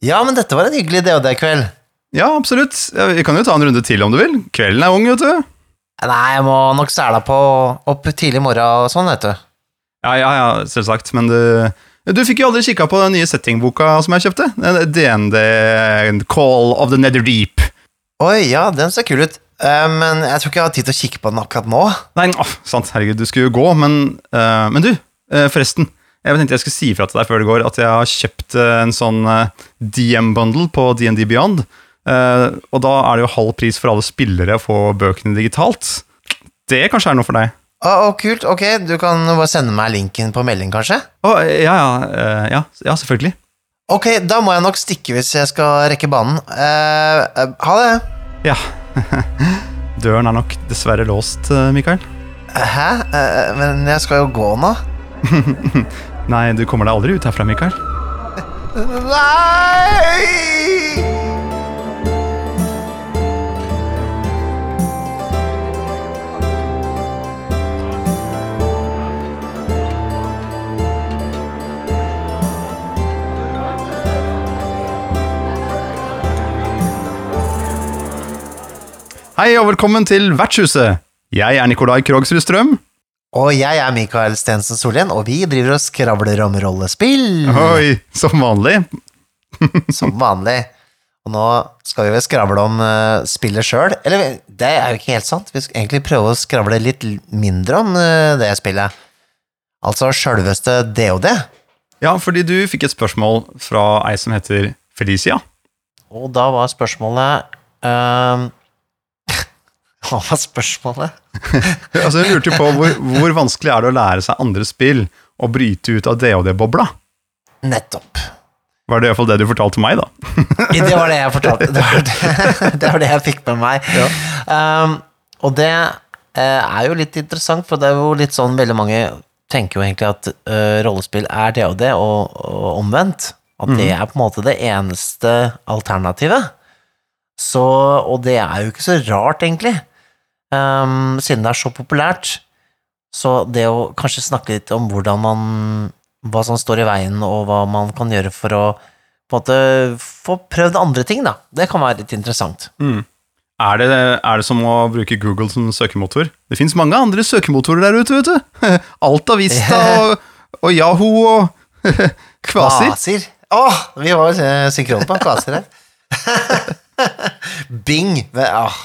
Ja, men dette var en hyggelig DOD-kveld. Ja, absolutt. Vi kan jo ta en runde til om du vil. Kvelden er ung, vet du. Nei, jeg må nok sæla på opp tidlig i morgen og sånn, vet du. Ja, ja, ja, selvsagt. Men du, du fikk jo aldri kikka på den nye settingboka som jeg kjøpte. DND Call of the Nether Deep. Oi, ja, den ser kul ut. Uh, men jeg tror ikke jeg har tid til å kikke på den akkurat nå. Nei, oh, sant, herregud, du skulle jo gå, men, uh, men du, uh, forresten. Jeg tenkte jeg skulle si fra til deg før det går at jeg har kjøpt eh, en sånn eh, DM-bundle på DND Beyond. Eh, og da er det jo halv pris for alle spillere å få bøkene digitalt. Det kanskje er noe for deg? Å, kult. Ok, du kan bare sende meg linken på melding, kanskje? Å, ja, ja, ja, ja, selvfølgelig. Ok, da må jeg nok stikke hvis jeg skal rekke banen. Uh, uh, ha det. Ja. Døren er nok dessverre låst, Mikael. Hæ? Uh, men jeg skal jo gå nå. Nei, du kommer deg aldri ut herfra, Mikael. Nei! Hei og velkommen til Vertshuset. Jeg er Nikolai Krogsrud Strøm. Og jeg er Mikael Stensen Solien, og vi driver og skravler om rollespill. Oi, som vanlig. Som vanlig. Og nå skal vi vel skravle om uh, spillet sjøl. Eller, det er jo ikke helt sant. Vi skal egentlig prøve å skravle litt mindre om uh, det spillet. Altså sjølveste DOD. Ja, fordi du fikk et spørsmål fra ei som heter Felicia. Og da var spørsmålet uh, Hva var spørsmålet? Altså, Hun lurte på hvor, hvor vanskelig er det å lære seg andre spill og bryte ut av DOD-bobla. Nettopp. Var det iallfall det du fortalte meg, da? Det var det jeg fortalte. Det var det, det, var det jeg fikk med meg. Um, og det eh, er jo litt interessant, for det er jo litt sånn veldig mange tenker jo egentlig at uh, rollespill er det og det, og, og omvendt. At det er på en måte det eneste alternativet. Så, og det er jo ikke så rart, egentlig, um, siden det er så populært. Så det å kanskje snakke litt om hvordan man hva som står i veien, og hva man kan gjøre for å på en måte få prøvd andre ting, da. Det kan være litt interessant. Er det, er det som å bruke Google som søkemotor? Det fins mange andre søkemotorer der ute, vet du. Alta Vista og, og Yahoo og Kvasir. Kvasir. Åh, vi var eh, synkrone på Kvasir her. Bing. Åh,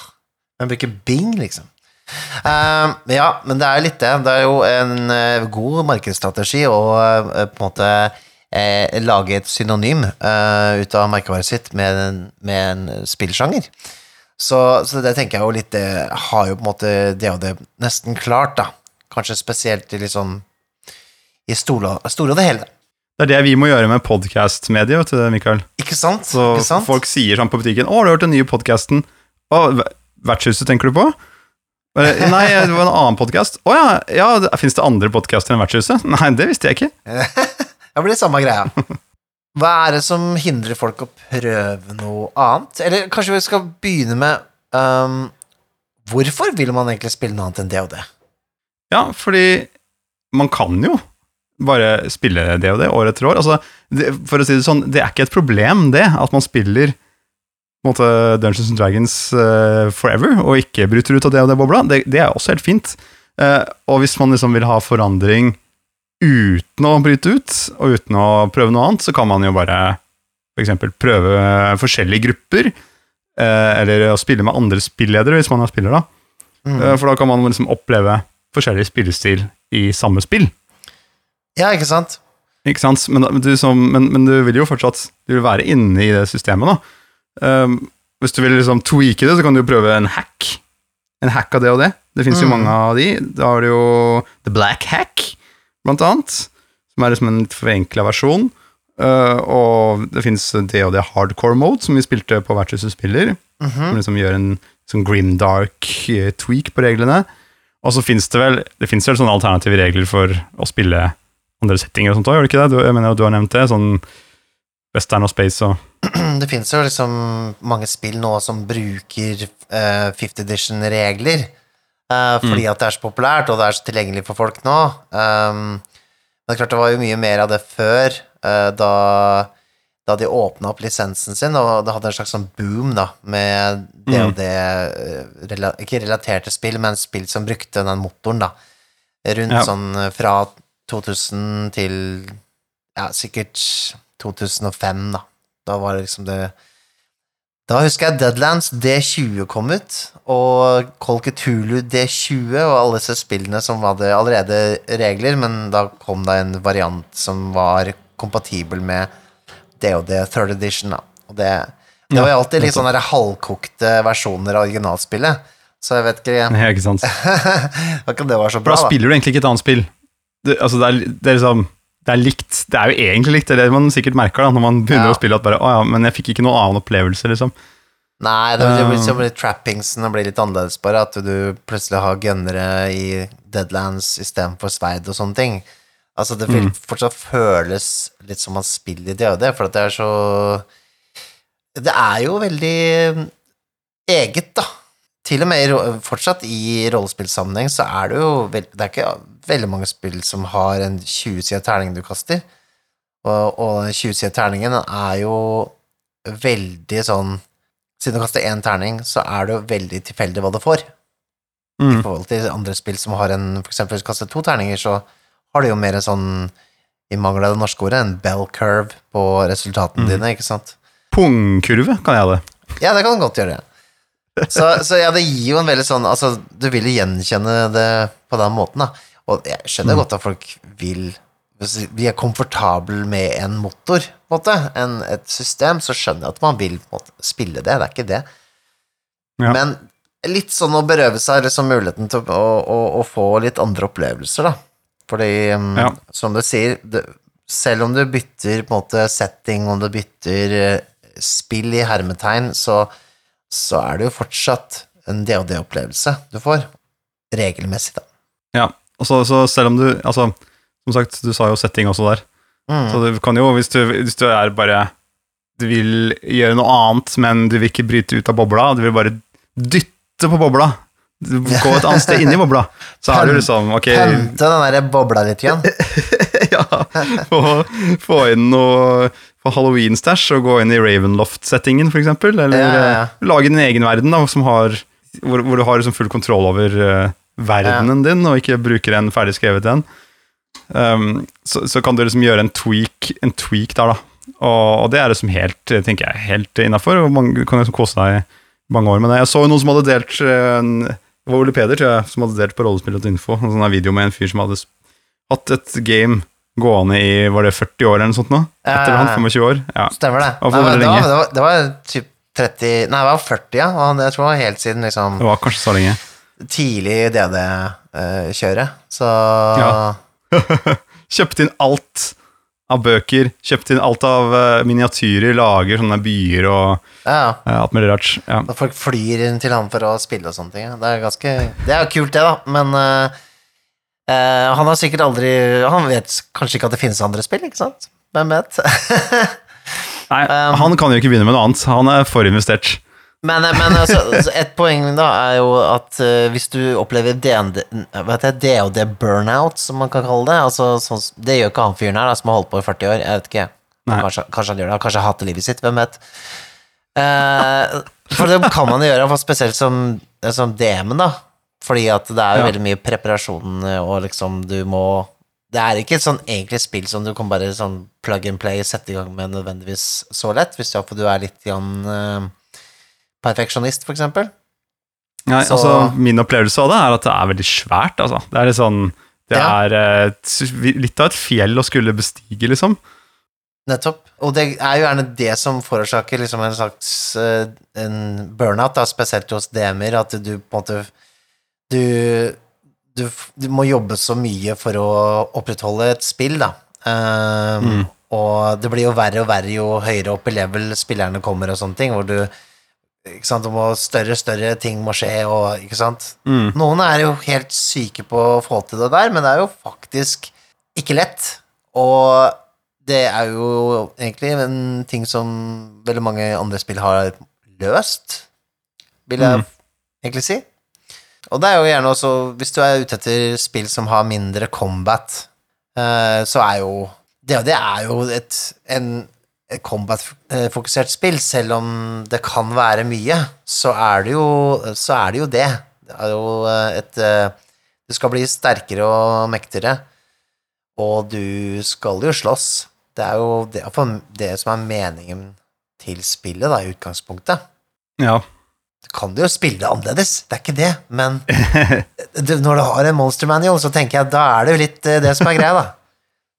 hvem bruker Bing, liksom? Uh, ja, men det er litt det. Det er jo en uh, god markedsstrategi å uh, på en måte lage et synonym ut av merkevaret sitt med en, med en spillsjanger. Så, så det tenker jeg jo litt Det har jo på en måte det og det nesten klart, da. Kanskje spesielt i liksom i store, store og det hele. Det er det vi må gjøre med podkast-mediet, vet du, Mikael. Ikke sant? Så Ikke sant? folk sier sånn på butikken 'Å, har du hørt den nye podkasten?' Vertshuset, tenker du på?' Nei, det var en annen podkast. Å ja, ja fins det andre podkaster enn Vertshuset? Nei, det visste jeg ikke. Det blir samme greia. Hva er det som hindrer folk å prøve noe annet? Eller kanskje vi skal begynne med um, Hvorfor vil man egentlig spille noe annet enn det og det? Ja, fordi man kan jo bare spille det og det år etter år. Altså, det, for å si det sånn, det er ikke et problem, det, at man spiller måte, Dungeons and Dragons uh, forever, og ikke bryter ut av det og det bobla. Det, det er også helt fint. Uh, og hvis man liksom vil ha forandring uten å bryte ut, og uten å prøve noe annet, så kan man jo bare for eksempel prøve forskjellige grupper, uh, eller å spille med andre spilledere, hvis man er spiller, da. Mm. For da kan man liksom oppleve forskjellig spillestil i samme spill. Ja, ikke sant? Ikke sant? Men, men, du som, men, men du vil jo fortsatt du vil være inne i det systemet, da. Um, hvis du vil liksom tweake det, så kan du jo prøve en hack. En hack av det og det. Det fins jo Mm. mange av de. Da har du jo The Black Hack, blant annet. Som er liksom en litt forenkla versjon. Uh, og det fins det og det hardcore mode, som vi spilte på hvert hus du spiller. Som liksom gjør en sånn grimdark dark tweak på reglene. Og så fins det vel Det finnes vel sånne alternative regler for å spille andre settinger og sånt òg, gjør det ikke det? Du, jeg mener jo du har nevnt det. Sånn western og space og Det finnes jo liksom mange spill nå som bruker uh, fifth edition-regler. Uh, fordi at det er så populært, og det er så tilgjengelig for folk nå. Um, men det er klart det var jo mye mer av det før, uh, da, da de åpna opp lisensen sin, og det hadde en slags sånn boom da, med det og det eh, rela Ikke relaterte spill, men spill som brukte den motoren, da. Rundt Ja. sånn eh, fra 2000 til ja, sikkert 2005, da. Da var det liksom det Da husker jeg Deadlands D20 kom ut, og Call Cthulhu D20, og alle disse spillene som hadde allerede regler, men da kom det en variant som var kompatibel med DOD Third Edition, da. Og det, det var jo alltid litt sånne halvkokte versjoner av originalspillet, så jeg vet ikke Nei, ikke sant. Det var så bra, da da. spiller du egentlig ikke et annet spill. Det, altså, det, er, det er liksom det er likt. Det er jo egentlig likt, det er det man sikkert merker da, når man begynner Ja. å spille at bare, å ja, men jeg fikk ikke noen annen opplevelse, liksom. Nei, det, blir, Um, litt blir trappingsen blir litt annerledes, bare at du plutselig har gunnere i Deadlands istedenfor sverd og sånne ting. Altså, det vil Mm. fortsatt føles litt som man spiller i DOD, for at det er så Det er jo veldig eget, da. Til og med i, fortsatt i rollespillsammenheng så er det jo. Det er ikke veldig mange spill som har en 20-sida terning du kaster. Og, og den 20-sida terningen er jo veldig sånn Siden du kaster én terning, så er det jo veldig tilfeldig hva du får. I Mm. forhold til andre spill som har en For eksempel hvis du kaster to terninger, så har du jo mer en sånn i mangel av det norske ordet, en bell curve på resultatene Mm. dine, ikke sant? Pungkurve, kan jeg det. Ja, det kan du godt gjøre. Så, så ja, det gir jo en veldig sånn Altså, du vil jo gjenkjenne det på den måten, da. Og jeg skjønner Mm. godt at folk vil vi er komfortable med en motor, på en måte, en, et system, så skjønner jeg at man vil måte, spille det. Det er ikke det. Ja. Men litt sånn å berøve seg liksom muligheten til å, å, å få litt andre opplevelser, da. Fordi, um, Ja. som du sier, det, selv om du bytter på en måte setting, om du bytter eh, spill i hermetegn, så, så er det jo fortsatt en DOD-opplevelse du får. Regelmessig, da. Ja, og så, så selv om du, altså, som sagt, du sa jo setting også der, Mm. så du kan jo, hvis du, hvis du er bare, du vil gjøre noe annet, men du vil ikke bryte ut av bobla, du vil bare dytte på bobla, du gå et annet sted inn i bobla, så er du liksom, ok, Hente den der bobla litt igjen. ja, få, få inn noe på Halloween-stæsj og gå inn i Ravenloft-settingen, eksempel. Eller Ja, ja, ja. eh, lage din egen verden, da, som har, hvor, hvor du har liksom full kontroll over eh, verdenen din, og ikke bruker en ferdig skrevet en. Um, så, så kan du liksom gjøre en tweak, en tweak der, da. Og, og det er liksom helt, tenker jeg, helt innafor. Du kan liksom kose deg i mange år med det. Jeg så jo noen som hadde delt eh, Det var Ole Peder, tror jeg, som hadde delt på rollespill.info en sånn video med en fyr som hadde hatt et game gående i var det 40 år eller noe sånt nå? Etter ja, han, 25 år? Ja. Stemmer det. Nei, men det, var, det, var, det var typ 30 Nei, det var 40, ja. Og jeg tror det var helt siden liksom Det var kanskje så lenge. Tidlig DD-kjøret. Så Ja. Kjøpte inn alt av bøker, kjøpte inn alt av eh, miniatyrer, lager sånne byer og ja. uh, alt mulig rart. Ja. Da folk flyr inn til han for å spille og sånne ting. Det er ganske Det er kult, det, da. Men uh, uh, han har sikkert aldri Han vet kanskje ikke at det finnes andre spill, ikke sant? Hvem vet? Nei, Um, han kan jo ikke begynne med noe annet. Han er forinvestert. Men, men altså, et poeng da er jo at uh, hvis du opplever DND, hva heter det, DOD burnout, som man kan kalle det altså, sånn, Det gjør ikke han fyren her, da, som har holdt på i 40 år. Jeg vet ikke. Kanskje, kanskje han gjør det. Kanskje han hater livet sitt. Hvem vet. Uh, for det kan man gjøre, spesielt som, som DM-en, da. Fordi at det er jo Ja. veldig mye preparasjon, og liksom du må Det er ikke et sånn egentlig spill som du kan bare sånn plug and play sette i gang med nødvendigvis så lett, hvis du, er litt grann eh, perfeksjonist, eksempel. Nei, Så- altså, min opplevelse av det er at det er veldig svært. Altså. Det er litt sånn Det Ja. er eh, litt av et fjell å skulle bestige, liksom. Nettopp. Og det er jo gjerne det som forårsaker liksom en slags eh, en burnout, da, spesielt hos DM-er, at du på en måte du, du, du må jobbe så mye for å opprettholde et spill, da. Um, Mm. Og det blir jo verre og verre jo høyere opp i level spillerne kommer og sånne ting, hvor du ikke sant, må større større ting må skje, og ikke sant. Mm. Noen er jo helt syke på å få til det der, men det er jo faktisk ikke lett. Og det er jo egentlig en ting som veldig mange andre spill har løst, vil jeg Mm. egentlig si. Og det er jo gjerne også, hvis du er ute etter spill som har mindre combat, eh, så er jo det, det er jo et, en combat-fokusert spill, selv om det kan være mye, så er det jo, så er det, jo det. Det er jo eh, et eh, Du skal bli sterkere og mektigere, og du skal jo slåss. Det er jo det, det som er meningen til spillet, da, i utgangspunktet. Ja. Du kan jo spille det annerledes, det er ikke det, men du, når du har en monster manual, så tenker jeg da er det jo litt eh, det som er greia, da.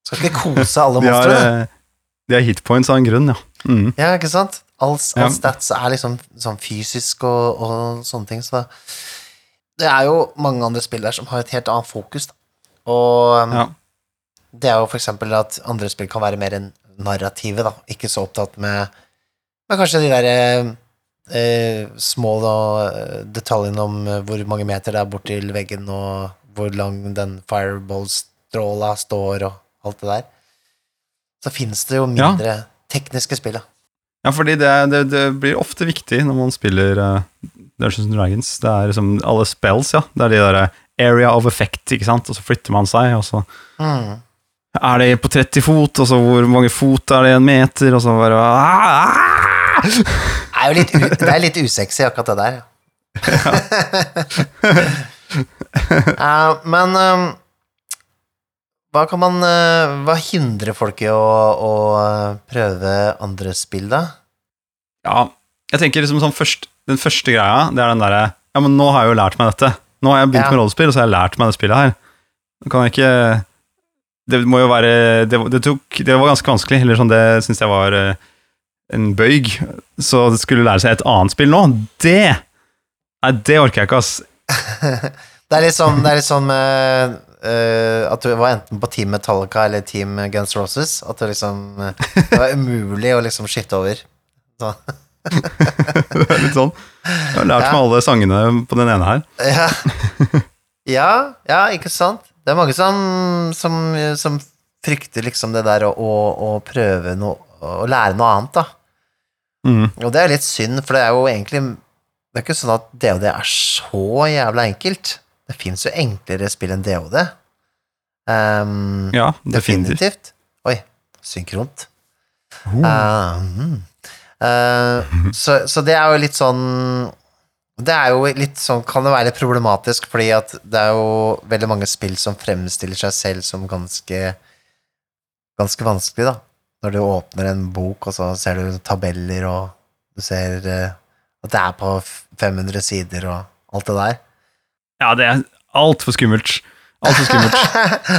Skal ikke kose alle monstrene. De er hitpoints av en grunn, ja. Mm. Ja, ikke sant? All, all Ja. stats er liksom sånn fysisk og, og sånne ting, så det er jo mange andre spill der som har et helt annet fokus, da. Og um, Ja. det er jo for eksempel at andre spill kan være mer enn narrative, da, ikke så opptatt med, med kanskje de der eh, eh, små da, eh, detaljene om eh, hvor mange meter det er bort til veggen, og hvor lang den fireball-stråla står, og alt det der. Så finnes det jo Ja. mindre tekniske spill. Ja, fordi det, det, det blir ofte viktig når man spiller uh, Dungeons Dragons. Det er liksom alle spells, ja. Det er de der eh, area of effect, ikke sant. Og så flytter man seg, og så Mm. er det på 30 fot, og så hvor mange fot er det i en meter, og så bare ah, ah! Det er jo litt, u det er litt usexy, akkurat det der. Eh, men eh, hva kan man eh, Hva hindrer folk i å, å eh, prøve andre spill, da? Ja, jeg tenker liksom sånn først, Den første greia, det er den derre Ja, men nå har jeg jo lært meg dette. Nå har jeg begynt Ja. med rollespill, og så har jeg lært meg det spillet her. Nå kan jeg ikke Det må jo være Det, det tok Det var ganske vanskelig, eller sånn, det syns jeg var eh, en bøyg. Så det skulle lære seg et annet spill nå, det Nei, det orker jeg ikke, ass. Det er litt sånn, det er litt sånn med eh, at du var enten på Team Metallica eller Team Guns Roses. At det liksom eh, Det var umulig å liksom skifte over. Så, Det er litt sånn. Jeg har lært Ja. meg alle sangene på den ene her. ja. ja, ja, ikke sant? Det er mange som, som, som frykter liksom det der å, å, å prøve noe Å lære noe annet, da. Mm. Og det er litt synd, for det er jo egentlig Det er ikke sånn at DOD er så jævla enkelt. Det fins jo enklere spill enn DOD. Um, Ja, definitivt. definitivt. Oi, synkront. Oh. Ah, mm. Eh, så, så det er jo litt sånn Det er jo litt sånn Kan det være litt problematisk, fordi at det er jo veldig mange spill som fremstiller seg selv som ganske Ganske vanskelig, da. Når du åpner en bok, og så ser du tabeller, og du ser uh, at det er på 500 sider, og alt det der. Ja, det er altfor skummelt. Altfor skummelt.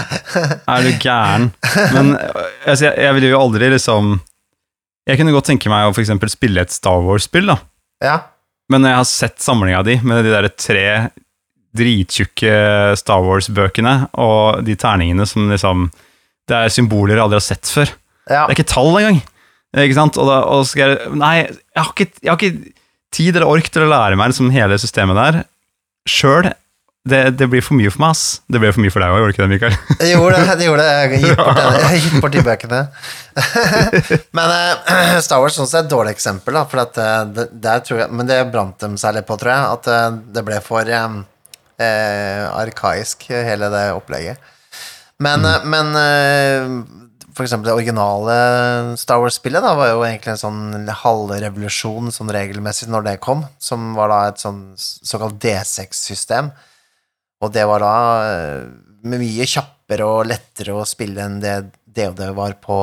Er du gæren? Men altså, jeg, jeg ville jo aldri liksom Jeg kunne godt tenke meg å for eksempel spille et Star Wars-spill, da. Ja. Men når jeg har sett samlinga di med de der tre drittjukke Star Wars-bøkene, og de terningene som liksom Det er symboler jeg aldri har sett før. ja. Det er ikke tall engang. Ikke sant? Og da og skal jeg Nei, jeg har ikke, jeg har ikke tid eller ork til å lære meg liksom hele systemet der sjøl. Det, det blir for mye for meg, ass. Det ble for mye for deg òg, gjorde det ikke det, Mikael? Jeg gjorde det. Jeg gjorde det. Jeg gitt bort, jeg gitt bort de bøkene. men uh, Star Wars sånn sett er et dårlig eksempel, da, for at, eh, det, der tror jeg, men det brant dem seg litt på, tror jeg, at eh, det ble for um, uh, arkaisk, hele det opplegget. Men, eh, men uh, for eksempel det originale Star Wars-spillet da, var jo egentlig en sånn halvrevolusjon sånn regelmessig når det kom, som var da et sånn såkalt D6-system. Og det var da eh, mye kjappere og lettere å spille enn det DOD var på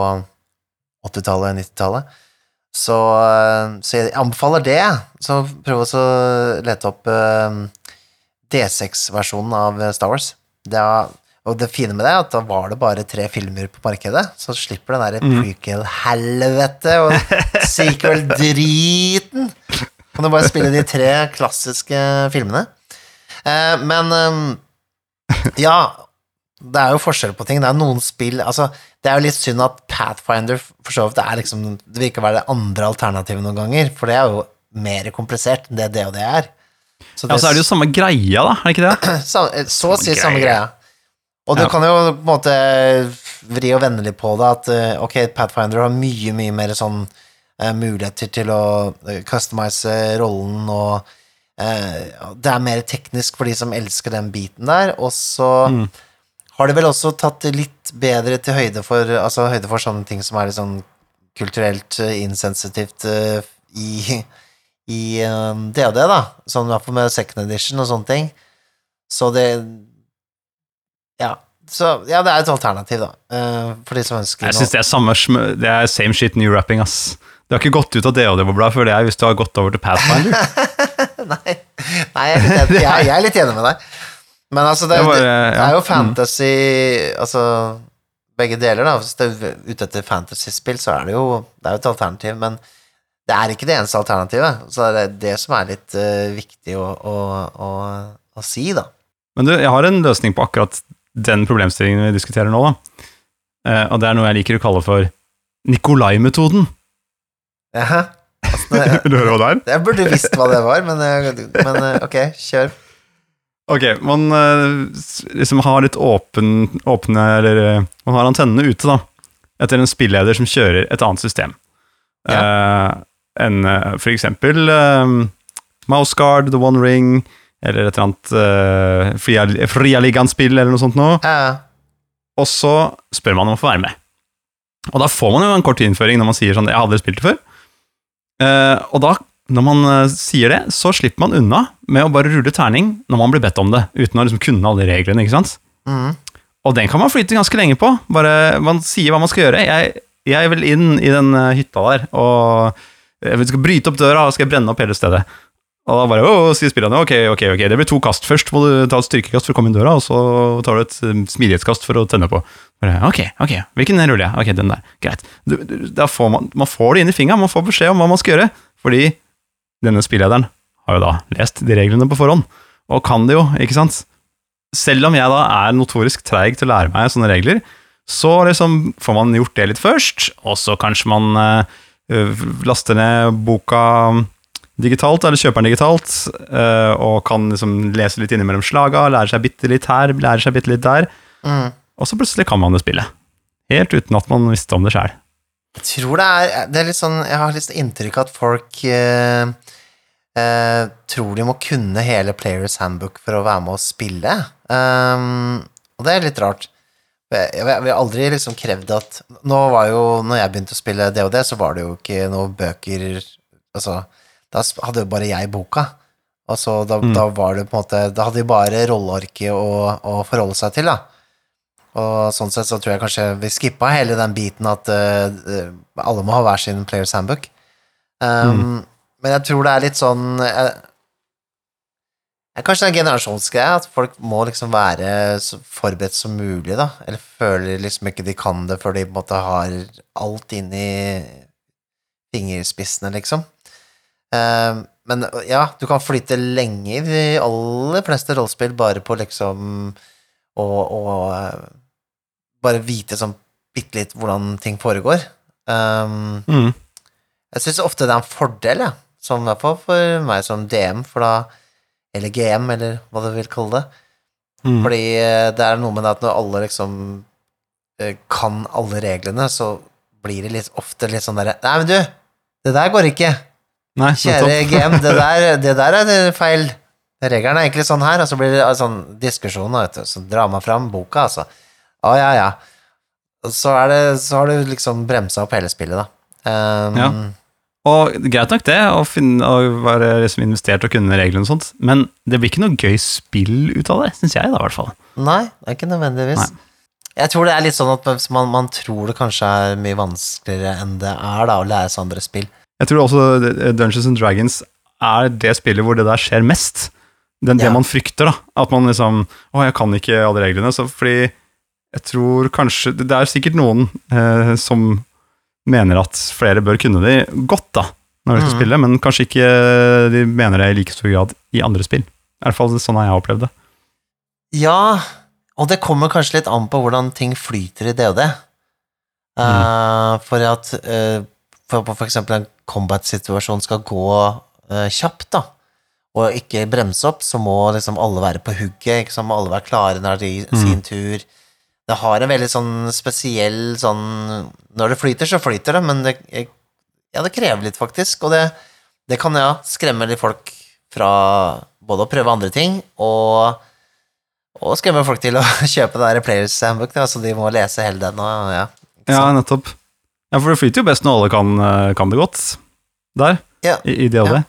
80-tallet, og 90-tallet. Så, eh, så jeg anbefaler det. Så prøv å lete opp eh, D6-versjonen av Star Wars. Det er, og det fine med det er at da var det bare tre filmer på markedet, så slipper den der prequel-helvete og sequel-driten. Kan du bare spille de tre klassiske filmene. Eh, men eh, ja, det er jo forskjell på ting. Det er noen spill altså, Det er jo litt synd at Pathfinder for så vidt det er liksom Det virker å være det andre alternativet noen ganger, for det er jo mer komplisert enn det det og det er. Så Ja, så er det jo samme greia, da, er det ikke det? Sam- eh, så å si Samme greia. Og du Ja. kan jo på en måte vri og vende litt på det, at ok, Pathfinder har mye, mye mer sånn muligheter til å customize rollen, og det er mer teknisk for de som elsker den biten der, og så Mm. har det vel også tatt litt bedre til høyde for, altså høyde for sånne ting som er litt sånn kulturelt eh, insensitivt eh, i, i DOD, da. Sånn i hvert fall med second edition og sånne ting. Så det Ja. Så ja, det er et alternativ, da. eh, for de som ønsker Jeg syns det er samme. Det er same shit new rapping, ass. Du har ikke gått ut av DHD-bobla før det er hvis du har gått over til Pathfinder. Nei, nei jeg, er litt jeg, jeg er litt enig med deg. Men altså, det, Det var, det, eh, det er jo fantasy Altså, begge deler, da. Hvis du er ute etter fantasy-spill, så er det jo Det er jo et alternativ, men det er ikke det eneste alternativet. Så det er det som er litt uh, viktig å, å, å, å si, da. Men du, jeg har en løsning på akkurat den problemstillingen vi diskuterer nå, da. Uh, og det er noe jeg liker å kalle for Nikolai-metoden. Altså, det- Vil du høre hva det er? Jeg burde visst hva det var, men, eh, men eh, ok, kjør. Ok, man eh, liksom har litt åpen, åpne Eller man har antennene ute, da. Etter en spilleder som kjører et annet system. Eh, enn eh, for eksempel Mouse Mouseguard, The One Ring, eller et eller annet uh, Fria, Fria Ligaen-spill, eller noe sånt noe. Ja, ja. Og så spør man om å få være med. Og da får man jo en kort innføring når man sier sånn 'Jeg har aldri spilt det før'. Eh, og da, når man uh, sier det, så slipper man unna med å bare rulle terning når man blir bedt om det, uten å liksom kunne alle reglene, ikke sant? Mm. Og den kan man flyte ganske lenge på. Bare Man sier hva man skal gjøre. Jeg, jeg vil inn i den eh, hytta der, og jeg skal bryte opp døra og skal brenne opp hele stedet. Og da bare, å, sier spillerne, ok, ok, ok, det blir to kast. Først må du ta et styrkekast for å komme inn døra, og så tar du et eh, smidighetskast for å tenne på. Ok, ok, hvilken ruller jeg? Ok, den der, greit. Du, du, får man, man får det inn i fingeren, man får beskjed om hva man skal gjøre, fordi denne spillederen har jo da lest de reglene på forhånd, og kan det jo, ikke sant? Selv om jeg da er notorisk treig til å lære meg sånne regler, så liksom får man gjort det litt først, og så kanskje man øh, laster ned boka digitalt, eller kjøper den digitalt, eh, og kan liksom lese litt innimellom slaga, lære seg bitte litt her, lære seg bitte litt der, Mm. og så plutselig kan man det spillet. Helt uten at man visste om det sjøl. Jeg tror det er Det er litt sånn Jeg har litt inntrykk av at folk eh, eh, tror de må kunne hele Players Handbook for å være med å spille. Um, og det er litt rart. Jeg, har aldri liksom krevd at Nå var jo Når jeg begynte å spille DOD, så var det jo ikke noen bøker Altså, da hadde jo bare jeg boka. Og så da, Mm. da var det på en måte Da hadde de bare rollearket å, å forholde seg til, da. Og sånn sett så tror jeg kanskje vi skippa hele den biten at eh, eh, alle må ha hver sin Players Handbook. Um, Men jeg tror det er litt sånn jeg, jeg, Kanskje det er en generasjonsgreie, at folk må liksom være så forberedt som mulig, da. Eller føler liksom ikke de kan det før de på en måte har alt inni fingerspissene, liksom. Um, men ja, du kan flyte lenge i de aller fleste rollespill bare på liksom å, å eh, bare vite sånn bitte litt hvordan ting foregår. Um, Mm. jeg syns ofte det er en fordel, ja. Som i hvert fall for meg som DM, for da Eller GM, eller hva du vil kalle det. Mm. Fordi eh, det er noe med det at når alle liksom eh, kan alle reglene, så blir det litt ofte litt sånn derre Nei, men du, det der går ikke. Nei, Kjære. GM, det der, det der er feil. Regelen er egentlig sånn her, og så blir det sånn diskusjon, vet du. Så drar man fram boka, altså. Å, ja, ja. Så, er det, så har du liksom bremsa opp hele spillet, da. Um, Ja. Og greit nok det, å, finne, å være liksom investert og kunne reglene og sånt, men det blir ikke noe gøy spill ut av det, syns jeg da, i hvert fall. Nei, det er ikke nødvendigvis. Jeg tror det er litt sånn at man, man tror det kanskje er mye vanskeligere enn det er da, å lære seg andre spill. Jeg tror også Dungeons and Dragons er det spillet hvor det der skjer mest. Det, det Ja. man frykter, da. At man liksom Å, jeg kan ikke alle reglene. Så fordi jeg tror kanskje Det er sikkert noen eh, som mener at flere bør kunne det godt, da, når de skal mm. spille, men kanskje ikke de mener det i like stor grad i andre spill. I hvert fall sånn har jeg opplevd det. Ja, og det kommer kanskje litt an på hvordan ting flyter i DOD. Uh, for at uh, for, eksempel en combat-situasjon skal gå uh, kjapt, da, og ikke bremse opp, så må liksom alle være på hugget, ikke sant, må alle være klare når det er sin tur. Det har en veldig sånn spesiell sånn Når det flyter, så flyter det, men det, ja, det krever litt, faktisk, og det, det kan ja skremme litt folk fra både å prøve andre ting og og skremme folk til å kjøpe det der Players Handbook, så de må lese hele den. Og, ja, Ja, nettopp. Ja, for det flyter jo best når alle kan, eh, kan det godt. Der, Ja, i, i det og Ja.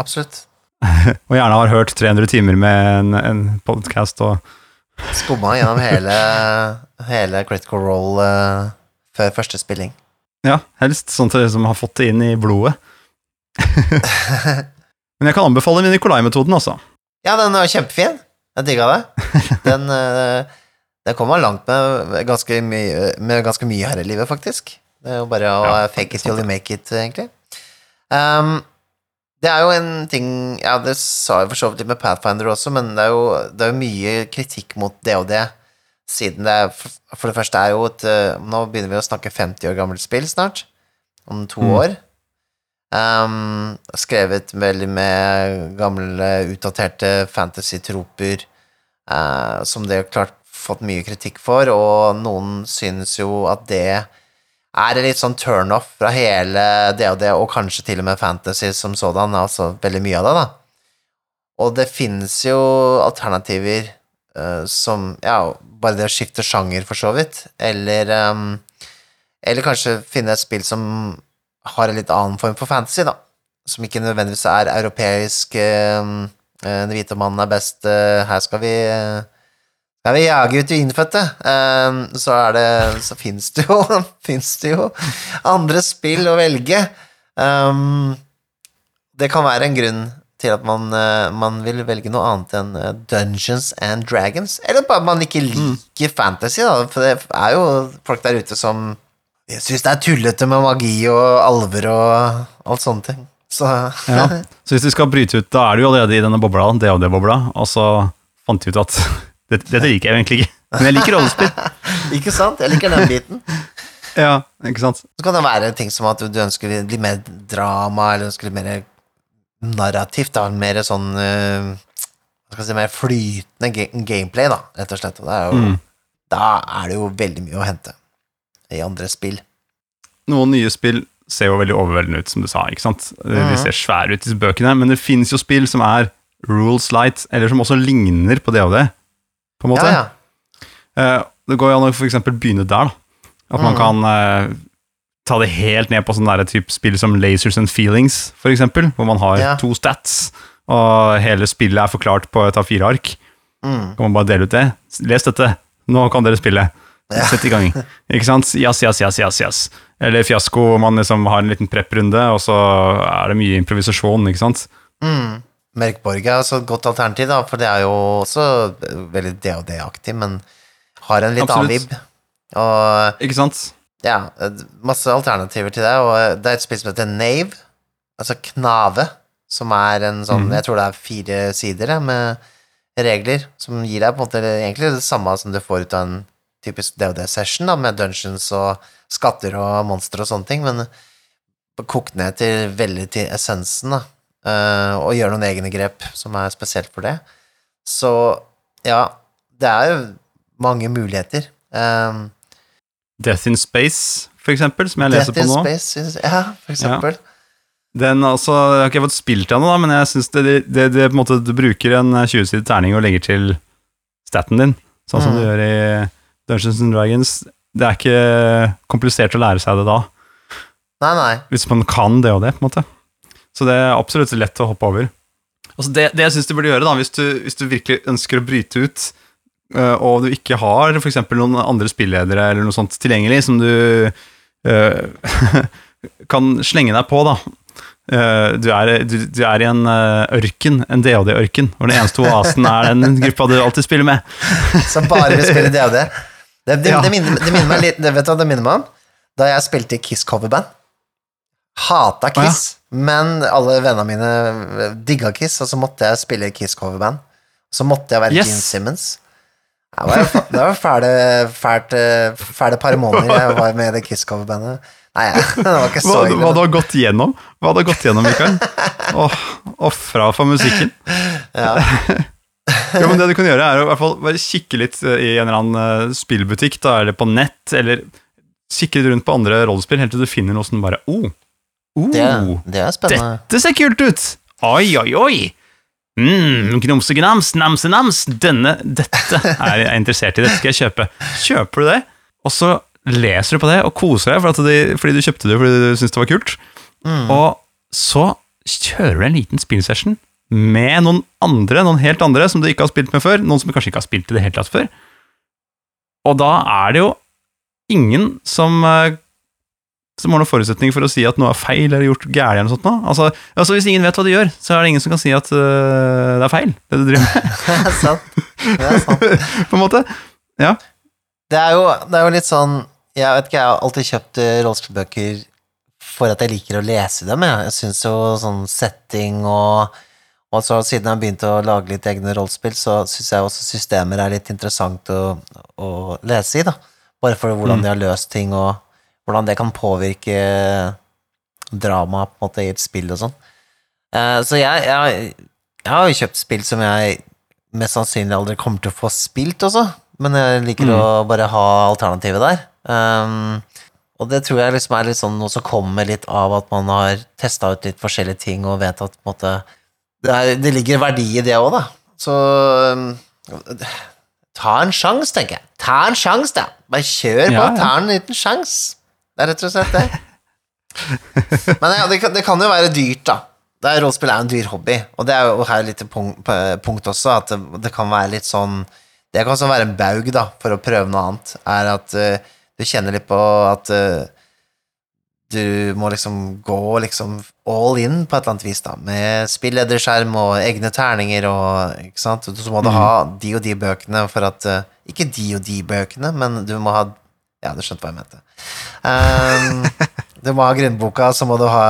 absolutt. Og gjerne har hørt 300 timer med en, en podkast og Skumma gjennom hele, hele Critical Role uh, før første spilling. Ja, helst sånn til som har fått det inn i blodet. Men jeg kan anbefale Nikolai-metoden, altså. Ja, den er kjempefin. Jeg digga det. Den, uh, den kommer langt med ganske, mye, med ganske mye her i livet, faktisk. Det er jo bare å Ja, fake it till you make it, egentlig. Um, det er jo en ting Ja, det sa jeg for så vidt med Pathfinder også, men det er jo, det er jo mye kritikk mot det, siden det er For for det første er jo et eh, Nå begynner vi å snakke 50 år gammelt spill snart. Om to Mm. år. Um, skrevet veldig med gamle, utdaterte fantasy-troper, uh, som det har klart fått mye kritikk for, og noen synes jo at det er det litt sånn turnoff fra hele det og kanskje til og med fantasy som sådan, altså veldig mye av det, da. Og det finnes jo alternativer uh, som, ja, bare det å skifte sjanger for så vidt, eller, um, eller kanskje finne et spill som har en litt annen form for fantasy, da. Som ikke nødvendigvis er europeisk eh, eh, Den hvite mannen er best, uh, her skal vi eh, skal vi jage ut de innfødte. Eh, så er det Så fins det jo Fins det jo andre spill å velge. Um, det kan være en grunn til at man, eh, man vil velge noe annet enn eh, Dungeons and Dragons. Eller bare man ikke liker fantasy, da. For det er jo folk der ute som syns det er tullete med magi og alver og alt sånne ting. Så Ja. Så hvis vi skal bryte ut, da er du jo allerede i denne bobla, det og det bobla, og så fant vi ut at dette, dette liker jeg egentlig ikke. Men jeg liker rollespill. Ikke sant? Jeg liker den biten. Ja, ikke sant? Så kan det være ting som at du ønsker litt mer drama, eller ønsker litt mer narrativt, da. Mer sånn uh, skal si, mer flytende ga gameplay, da, rett og slett. Og er jo, Mm. Da er det jo veldig mye å hente i andre spill. Noen nye spill ser jo veldig overveldende ut, som du sa. ikke sant? De Mhm. ser svære ut, disse bøkene, men det finnes jo spill som er rules light, eller som også ligner på det og det, på en måte. Ja, ja. Eh, det går jo an å eksempel begynne der, da. At man Mhm. kan eh, ta det helt ned på sånne type spill som Lasers and Feelings, eksempel, hvor man har Ja. to stats, og hele spillet er forklart på et A4-ark. Mm. Kan man bare dele ut det? Les dette, nå kan dere spille. Ja. Sett i gang. Ikke sant? Yes, yes, yes, yes, yes. Eller fiasko, man liksom har en liten prep-runde, og så er det mye improvisasjon, ikke sant? Mm. Mørkborg er også et godt alternativ, da, for det er jo også veldig DOD-aktig, men har en litt annen vib. Og Ikke sant? ja, masse alternativer til det, og det er et spill som heter Nave, altså Knave, som er en sånn, mm. jeg tror det er fire sider med regler, som gir deg på en måte egentlig det samme som du får ut av en typisk DOD-session, da, med dungeons og skatter og monstre og sånne ting, men kokt ned til veldig til essensen, da, og gjør noen egne grep som er spesielt for det. Så ja, det er jo mange muligheter. Um, Death in Space, for eksempel, som jeg leser Death på in nå. Space, ja, for eksempel. Den altså, Jeg har ikke fått spilt den ennå, men jeg synes det, det, det, det på en måte, du bruker en 20-sidig terning og legger til staten din, sånn som Mm. du gjør i Dungeons and Dragons. Det er ikke komplisert å lære seg det da, Nei, nei. hvis man kan det og det, på en måte. Så det er absolutt lett å hoppe over. Altså det, det jeg syns du burde gjøre, da, hvis du, hvis du virkelig ønsker å bryte ut, øh, og du ikke har f.eks. noen andre spilledere eller noe sånt tilgjengelig, som du øh, kan slenge deg på, da. Eh, du, er, du, du er i en ørken, en DHD-ørken, hvor den eneste oasen er den gruppa du alltid spiller med. Som bare vil spille DHD. Det, det, Ja. det, minner, det minner meg litt det, Vet du hva det minner meg om? Da jeg spilte i Kiss coverband. Hata. Kiss, men alle vennene mine digga Kiss, og så måtte jeg spille i Kiss coverband. Så måtte jeg være Yes. Gene Simmons. Det var, det var fæle, fælt, eh, fæle par måneder jeg var med i det Kiss coverbandet. Nei, det var ikke så Hva, ille. hva du har gått gjennom? Hva du har gått gjennom, Mikael? Åh, Ofra for musikken. Ja. ja, men det du kan gjøre, er å i hvert fall bare kikke litt eh, i en eller annen eh, spillbutikk, da, eller på nett, eller kikke litt rundt på andre rollespill, helt til du finner noe som bare oh, oh, Det, det er spennende. dette ser kult ut! Oi, oi, oi! Mm, Gnomsegnams, namsenams, denne, dette er jeg interessert i, dette skal jeg kjøpe. Kjøper du det, og så leser du på det og koser deg for at de, fordi du kjøpte det fordi du syntes det var kult. Og så kjører du en liten spillsession med noen andre, noen helt andre som du ikke har spilt med før. Noen som kanskje ikke har spilt i det hele tatt før. Og da er det jo ingen som eh, som har noen forutsetning for å si at noe er feil eller gjort gærent. eller noe sånt. nå. Altså, altså Hvis ingen vet hva de gjør, så er det ingen som kan si at uh, det er feil, det du driver med. Det er sant. Det er sant. på en måte. Ja. Det er, jo, det er jo litt sånn Jeg vet ikke, jeg har alltid kjøpt eh, rollespillbøker for at jeg liker å lese dem. Jeg, jeg syns jo sånn setting og og så Siden jeg har begynt å lage litt egne rollespill, så syns jeg også systemer er litt interessant å, å lese i. da Bare for hvordan Mm. de har løst ting, og hvordan det kan påvirke dramaet på en måte i et spill og sånn. Eh, så jeg, jeg, jeg har jo kjøpt spill som jeg mest sannsynlig aldri kommer til å få spilt også, men jeg liker Mm. å bare ha alternativet der. Um, og det tror jeg liksom er litt sånn noe som kommer litt av at man har testa ut litt forskjellige ting og vet at på en måte det, er, det ligger verdi i det òg, da. Så um, ta en sjanse, tenker jeg. Ta en sjanse, da. Bare kjør på. Ja, ja. Ta en liten sjanse. Det er rett og slett det. Men ja, det, kan, det kan jo være dyrt, da. Det er, rollespill er en dyr hobby, og det er jo her litt punkt, punkt også, at det, det kan være litt sånn Det kan også være en baug, da, for å prøve noe annet, er at uh, du kjenner litt på at uh, du må liksom gå liksom all in på et eller annet vis, da, med spillederskjerm og egne terninger og Ikke sant? Så må du ha de og de bøkene for at eh, Ikke de og de bøkene, men du må ha ja, du skjønte hva jeg mente. Ehm, um, du må ha grunnboka, så må du ha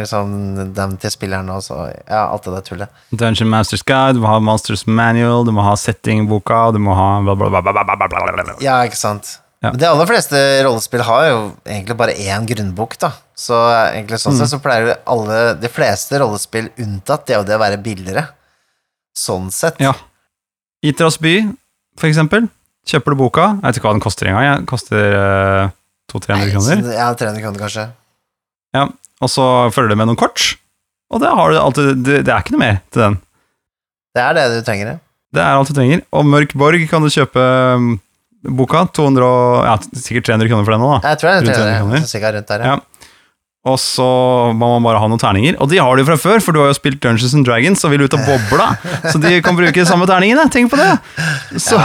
liksom, dem til spilleren også. Ja, alt det der tullet. Dungeon Masters Guide, du må ha Monsters Manual, du må ha settingboka, du må ha bla, bla, bla, Ja, ikke sant. Ja. Men de aller fleste rollespill har jo egentlig bare én grunnbok, da. Så egentlig sånn sett mm. så pleier alle, de fleste rollespill unntatt det og det å være billigere. Sånn sett. Ja. Itras by, for eksempel. Kjøper du boka, jeg vet ikke hva den koster engang, jeg. Den koster uh, 200-300 kroner. Ja, 300 kroner kanskje. Ja. Og så følger det med noen kort, og det, har du alltid, det, det er ikke noe mer til den. Det er det du trenger, ja. Det er alt du trenger. Og Mørk Borg kan du kjøpe um, boka. 200, og- ja, sikkert 300 kroner for den nå, da. Jeg tror det er 300 300 kroner. så Cirka rundt der, ja. Ja. Og så må man bare ha noen terninger. Og de har du fra før, for du har jo spilt Dungeons and Dragons og vil ut av bobla. Så de kan bruke samme terningene. Tenk på det! Så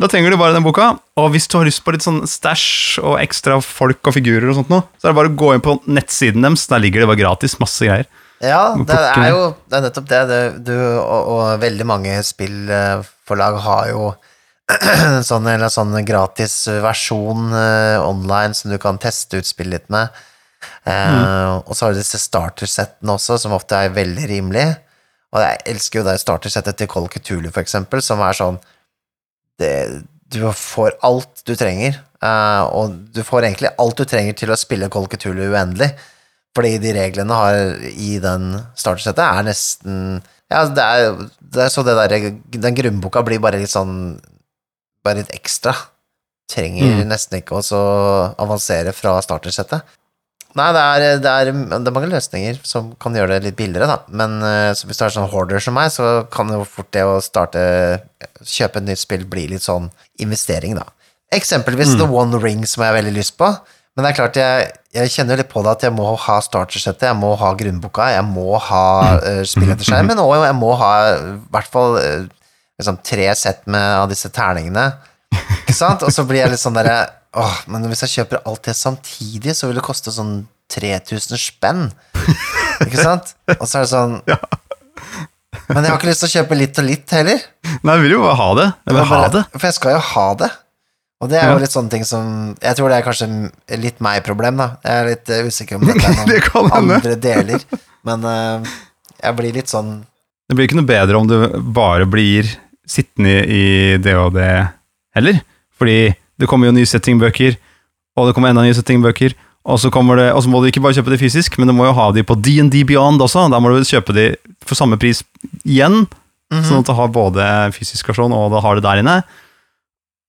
da trenger du bare den boka. Og hvis du har lyst på litt sånn stæsj og ekstra folk og figurer og sånt noe, så er det bare å gå inn på nettsiden deres. Der ligger det bare gratis masse greier. Ja, det er jo det er nettopp det. det du, og, og veldig mange spillforlag har jo sånn, eller sånn gratis versjon eh, online som du kan teste ut spill litt med. Eh, Og så har du disse startersettene også, som ofte er veldig rimelige. Og jeg elsker jo det startersettet til Call Cthulhu, for eksempel, som er sånn det, Du får alt du trenger, uh, og du får egentlig alt du trenger til å spille Kolketulu uendelig. Fordi de reglene har i den startersettet er nesten Ja, det er, det er så det der Den grunnboka blir bare litt sånn Bare litt ekstra. Trenger Mm. nesten ikke å så avansere fra startersettet. Nei, det er, det, er, det er mange løsninger som kan gjøre det litt billigere, da. Men eh, så hvis du er sånn hoarder som meg, så kan jo fort det å starte Kjøpe et nytt spill bli litt sånn investering, da. Eksempelvis The One Ring, som jeg har veldig lyst på. Men det er klart, jeg, jeg kjenner litt på det at jeg må ha startersettet, jeg må ha grunnboka, jeg må ha uh, spilletterskjermen, og jeg må ha i hvert fall uh, liksom, tre sett med av disse terningene. Ikke sant? Og så blir jeg litt sånn derre Åh, men hvis jeg kjøper alt det samtidig, så vil det koste sånn 3000 spenn. Ikke sant? Og så er det sånn Men jeg har ikke lyst til å kjøpe litt og litt heller. Nei, jeg vil jo bare ha det. Jeg vil ha det. For jeg skal jo ha det. Og det er jo Ja. litt sånne ting som Jeg tror det er kanskje litt meg-problem, da. Jeg er litt eh, usikker om dette er noen det andre deler. Men uh, jeg blir litt sånn Det blir ikke noe bedre om du bare blir sittende i det og det heller. Fordi det kommer jo nye settingbøker, og det kommer enda nye settingbøker. Og så, det, og så må du ikke bare kjøpe det fysisk, men du må jo ha de på D&D Beyond også. Da må du kjøpe de for samme pris igjen, Mhm. sånn at du har både fysisk versjon og det har det der inne.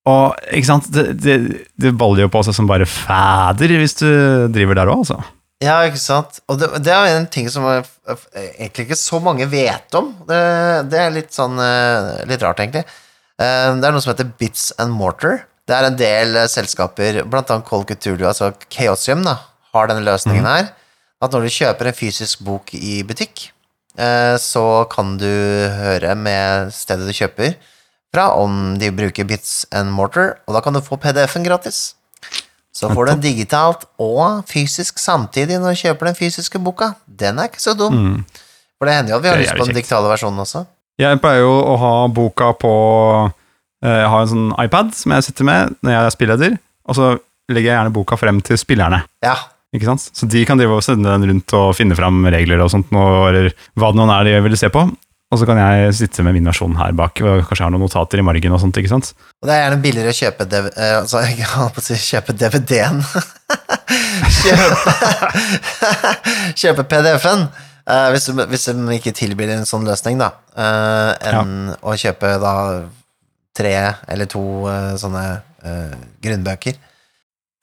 Og ikke sant, det, det, det baller jo på seg som bare fæder hvis du driver der òg, altså. Ja, ikke sant. Og det, det er en ting som egentlig ikke så mange vet om. Det, det er litt sånn eh, Litt rart, egentlig. Eh, Det er noe som heter Bits and Mortar. Det er en del uh, selskaper, blant annet Call Cthulhu, altså Chaosium, da, har denne løsningen her. At når du kjøper en fysisk bok i butikk, uh, så kan du høre med stedet du kjøper fra om de bruker Bits and Mortar, og da kan du få PDF-en gratis. Så får du den digitalt og fysisk samtidig når du kjøper den fysiske boka. Den er ikke så dum. For det hender jo at vi har lyst på den digitale versjonen også. Jeg pleier jo å ha boka på Jeg har en sånn iPad som jeg sitter med når jeg er spilleder, og så legger jeg gjerne boka frem til spillerne. Ja, Ikke sant? Så de kan drive og sende den rundt og finne fram regler og sånt, eller hva det nå er de vil se på. Og så kan jeg sitte med min versjon her bak, og kanskje har noen notater i margen og sånt, ikke sant? og det er gjerne billigere å kjøpe DV eh, altså, si kjøpe DVD-en. kjøpe, kjøpe PDF-en. uh, hvis, de, hvis de ikke tilbyr en sånn løsning, da. uh, enn å kjøpe da tre eller to uh, sånne uh, grunnbøker.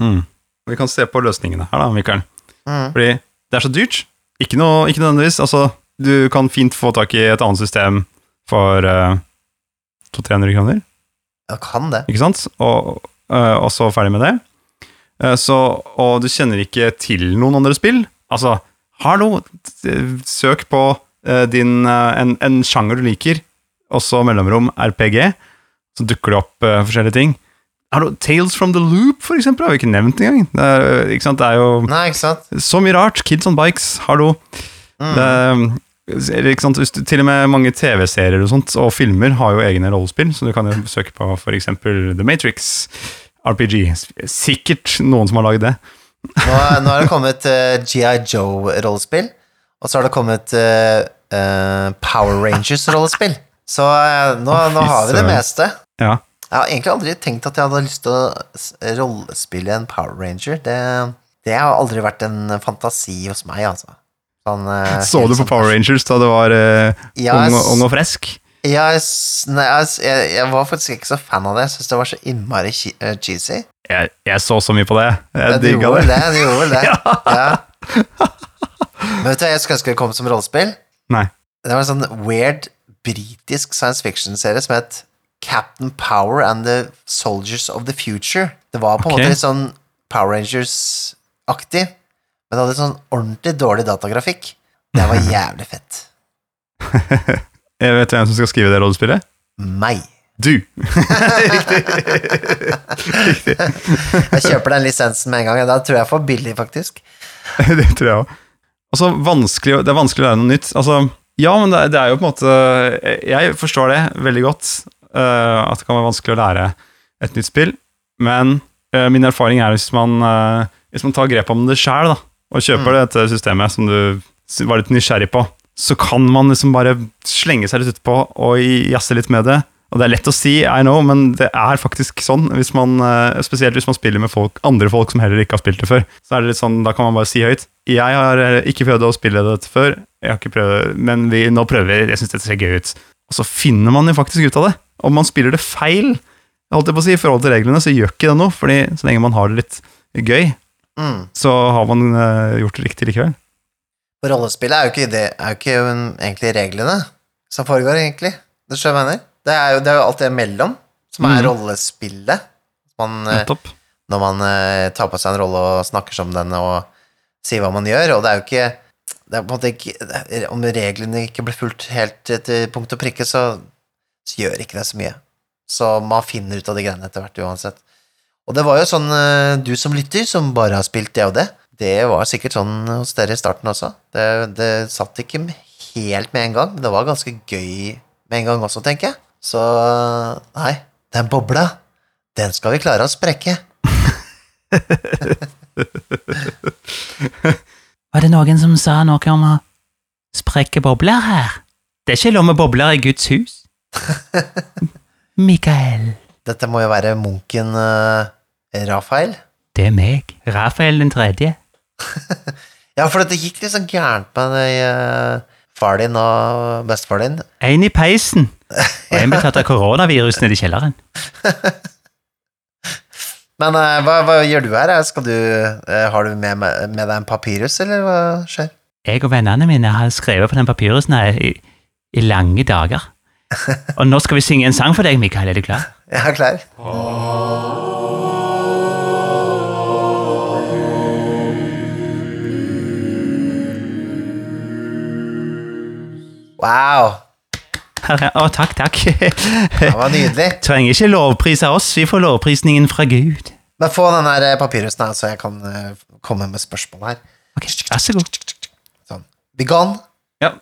Mm. Vi kan se på løsningene her da, Mikael. Mm. Fordi det er så dyrt. Ikke, noe, ikke nødvendigvis. Altså, du kan fint få tak i et annet system for uh, 200-300 kroner, Jeg kan det. ikke sant? Og, eh, og så ferdig med det. Eh, så, og du kjenner ikke til noen andre spill. Altså, hallo, søk på eh, din, eh, en, en sjanger du liker, også mellomrom RPG, så dukker det opp uh, forskjellige ting. Har du Tales from the Loop, for eksempel, har vi ikke nevnt engang. Det er, ikke sant? det er jo Nei, ikke sant? så mye rart. Kids on bikes, hallo. Det, ikke sant? Til og med mange TV-serier og sånt, og filmer har jo egne rollespill, så du kan jo søke på for eksempel The Matrix, RPG. Sikkert noen som har laget det. Nå, nå er det kommet uh, GI Joe-rollespill, og så har det kommet uh, uh, Power Rangers-rollespill. Så eh, nå, nå har vi det meste. Ja. Jeg har egentlig aldri tenkt at jeg hadde lyst til å rollespille en Power Ranger. Det, det har aldri vært en fantasi hos meg, altså. Sånn, eh, Så du på sånn- Power Rangers da du var uh, Ja, ung, ung og frisk? Ja, jeg, nei, jeg, jeg, var faktisk ikke så fan av det. Jeg syns det var så innmari eh, cheesy. Jeg, jeg så så mye på det. Jeg ja, digga det. det. Du gjorde vel det. ja. Men vet du hva jeg skulle ønske det kom som rollespill? Nei. Det var en sånn weird britisk science fiction-serie som het Captain Power and the Soldiers of the Future. Det var på en måte litt sånn Power Rangers-aktig, men det hadde sånn ordentlig dårlig datagrafikk. Det var jævlig fett. Jeg vet hvem som skal skrive det rollespillet. Meg. Du! Jeg kjøper den lisensen med en gang. Da tror jeg for billig, faktisk. det tror jeg òg. Altså, det er vanskelig å lære noe nytt. Altså, ja, men det, det er jo på en måte Jeg forstår det veldig godt, at det kan være vanskelig å lære et nytt spill. Men eh, min erfaring er hvis man, eh, hvis man tar grep om det sjæl, og kjøper dette systemet som du var litt nysgjerrig på, så kan man liksom bare slenge seg litt utpå og jazze litt med det. Og det er lett å si, I know, men det er faktisk sånn. Hvis man, eh, spesielt hvis man spiller med folk, andre folk som heller ikke har spilt det før. Så er det litt sånn, Da kan man bare si høyt Jeg har eh, ikke prøvd å spille dette før, jeg har ikke prøvd, men vi, nå prøver vi. Jeg syns dette ser gøy ut. Og så finner man jo faktisk ut av det. Om man spiller det feil, holdt jeg på å si, i forhold til reglene, så gjør ikke det noe. fordi så lenge man har det litt gøy, Mm. så har man uh, gjort det riktig likevel. For rollespillet er jo ikke, det, er jo ikke en, egentlig reglene som foregår, egentlig. Det skjønner jeg mener. Det er jo, det er jo alt det imellom som er mm. rollespillet. Man, uh, når man uh, tar på seg en rolle og snakker som den og sier hva man gjør, og det er jo ikke det er på en måte ikke, Om reglene ikke blir fulgt helt til punkt og prikke, så, så gjør ikke det så mye. Så man finner ut av de greiene etter hvert uansett. Og det var jo sånn, eh, du som lytter, som bare har spilt det og det, det var sikkert sånn hos dere i starten også. Det, det satt ikke helt med en gang, men det var ganske gøy med en gang også, tenker jeg. Så nei, den bobla, den skal vi klare å sprekke. Var det noen som sa noe om å sprekke bobler her? Det er ikke lov med bobler i Guds hus. Mikael. Dette må jo være munken uh, Rafael. Det er meg, Rafael den tredje. Ja, for det gikk litt sånn gærent med uh, far din og bestefar din. En i peisen, og en ble tatt av koronavirusen i kjelleren. Men uh, hva, hva gjør du her? Du, uh, har du med, med deg en papyrus, eller hva skjer? Jeg og vennene mine har skrevet på den papyrusen her i, i lange dager. Og nå skal vi synge en sang for deg, Mikael. Er du klar? Jeg er klar. Wow, Her er- Å, takk, takk. det var nydelig. Trenger ikke lovpris av oss, vi får lovprisningen fra Gud. Men få den der eh, papirhusen her, så jeg kan eh, komme med spørsmål her. Ok, Vær så god. Sånn. Vegan? Ja,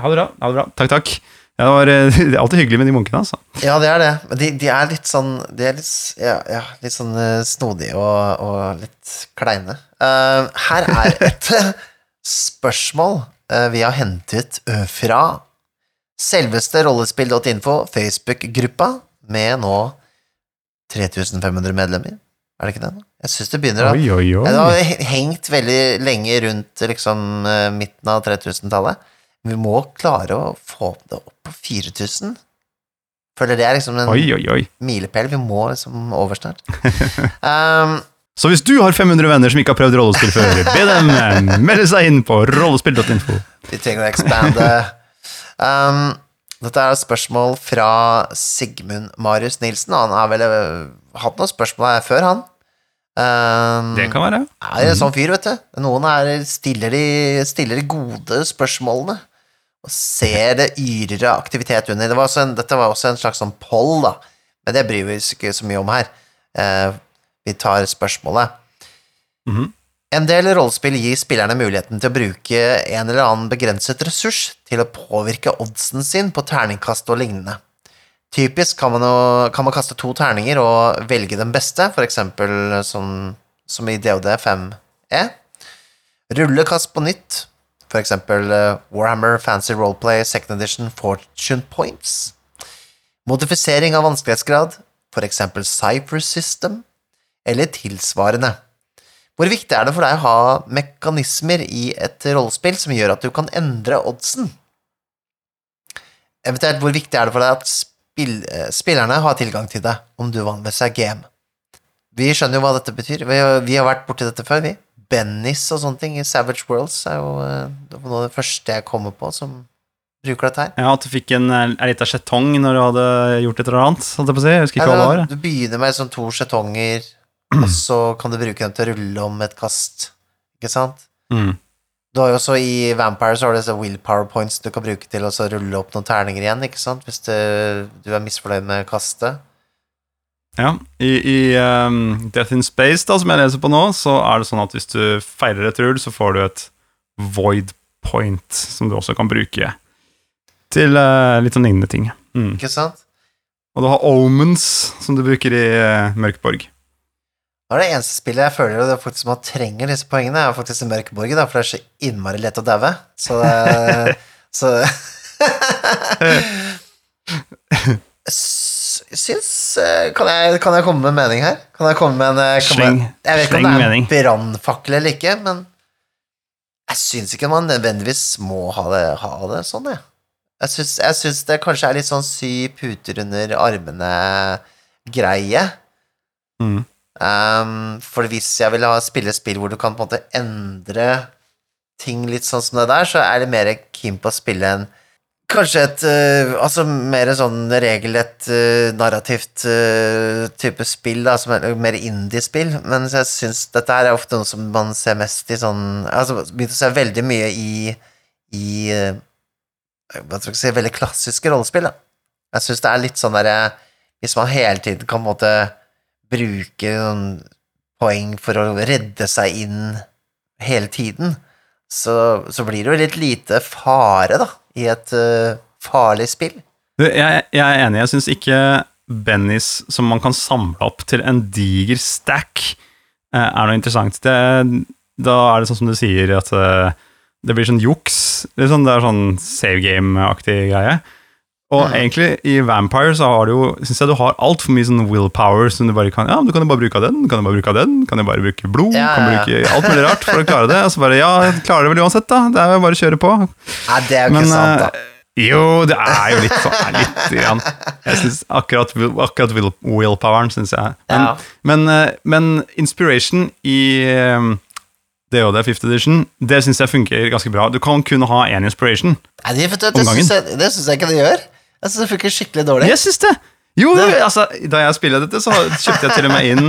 ha det bra. Ha det bra. Takk, takk. Ja, det, var, eh, det er alltid hyggelig med de munkene, altså. Ja, det er det. Men de, de er litt sånn De er litt, ja, ja, litt sånn snodige og, og litt kleine. Uh, her er et spørsmål uh, vi har hentet fra selveste rollespill.info, Facebook-gruppa, med nå 3500 medlemmer. Er det ikke det? Jeg syns det begynner å Det har hengt veldig lenge rundt liksom, eh, midten av 3000-tallet. Vi må klare å få det opp på 4000. Føler det er liksom en Oi, oi, oi. milepæl. Vi må liksom over snart. um, Så hvis du har 500 venner som ikke har prøvd rollespill før, be dem melde seg inn på rollespill.info. vi trenger å expande. Um, dette er et spørsmål fra Sigmund Marius Nilsen. Han har vel eh, hatt noen spørsmål her før, han. Um, Det kan være. er en sånn fyr, vet du. Noen er, stiller, de, stiller de gode spørsmålene. Og ser det yrere aktivitet under. Det var også en, dette var også en slags sånn poll, da. Men det bryr vi oss ikke så mye om her. Uh, vi tar spørsmålet. Mhm. En del rollespill gir spillerne muligheten til å bruke en eller annen begrenset ressurs til å påvirke oddsen sin på terningkast og lignende. Typisk kan man, jo, kan man kaste to terninger og velge den beste, for eksempel som, som i DOD 5E. Rulle kast på nytt, for eksempel eh, Warhammer Fancy Roleplay Second Edition Fortune Points. Modifisering av vanskelighetsgrad, for eksempel Cypher System, eller tilsvarende. Hvor viktig er det for deg å ha mekanismer i et rollespill som gjør at du kan endre oddsen? Eventuelt, hvor viktig er det for deg at spill, eh, spillerne har tilgang til det, om du vanligvis er GM? Vi skjønner jo hva dette betyr. Vi har, vært borti dette før, vi. Bennis og sånne ting i Savage Worlds er jo eh, det var noe av det første jeg kommer på som bruker dette her. Ja, At du fikk en, en liten skjetong når du hadde gjort et eller annet. holdt Jeg på å si. Jeg husker ikke hva det var. Du begynner med sånn to skjetonger, og så kan du bruke dem til å rulle om et kast, ikke sant? Mm. Du har jo også I Vampire så har du willpower points du kan bruke til å rulle opp noen terninger igjen, ikke sant? Hvis du, du er misfornøyd med kastet. Ja, I, i um, Death in Space, da, som jeg leser på nå, så er det sånn at hvis du feiler et rull, så får du et void point, som du også kan bruke til uh, litt sånn lignende ting. Mm. Ikke sant? Og du har omens, som du bruker i uh, Mørkborg. Det er det eneste spillet jeg føler det er faktisk man trenger disse poengene, er faktisk i Mørkeborg, da, for det er så innmari lett å daue. Så, det- så Syns eh, kan jeg, kan jeg komme med en mening her? Kan jeg komme med en eh, Sleng- jeg, jeg vet ikke om det er en brannfakkel eller ikke, men jeg syns ikke man nødvendigvis må ha det, ha det sånn, jeg. Jeg syns, jeg syns det kanskje er litt sånn sy puter under armene-greie. Mm. Um, for hvis jeg vil ha spille spill hvor du kan på en måte endre ting litt sånn som det der, så er det mer keen på å spille en Kanskje et uh, Altså mer sånn regelrett uh, narrativt uh, type spill, da, som er mer indie-spill, men jeg syns dette her er ofte noe som man ser mest i sånn Altså begynte å se veldig mye i i hva skal jeg si, veldig klassiske rollespill, da. Jeg syns det er litt sånn derre Hvis man hele tiden kan på en måte bruke noen poeng for å redde seg inn hele tiden, så, så blir det jo litt lite fare, da, i et uh, farlig spill. Du, jeg, jeg er enig. Jeg syns ikke Bennys som man kan samle opp til en diger stack, eh, er noe interessant. Det, da er det sånn som du sier, at eh, det blir sånn juks. Det er sånn, sånn save game-aktig greie. Og Mm. egentlig, i Vampire så har du jo synes jeg du har altfor mye sånn willpower som du bare kan Ja, du kan jo bare bruke av den, kan du bare bruke av den, kan du bare bruke blod, Ja, kan ja, ja. bruke alt mulig rart for å klare det. Og så bare Ja, jeg klarer det vel uansett, da. Det er jo bare å kjøre på. Nei, det er jo Men ikke sant, da. eh, jo, det er jo litt sånn litt grann. Jeg synes akkurat, akkurat will, willpoweren, syns jeg. Men, Ja. men, eh, men inspiration i eh, det og det, fifth edition, det syns jeg funker ganske bra. Du kan kun ha én inspiration. Nei, det, vet det syns jeg, jeg ikke det gjør. Jeg syns det funker skikkelig dårlig. Jeg synes det! Jo, altså, da jeg spilte dette, så kjøpte jeg til og med inn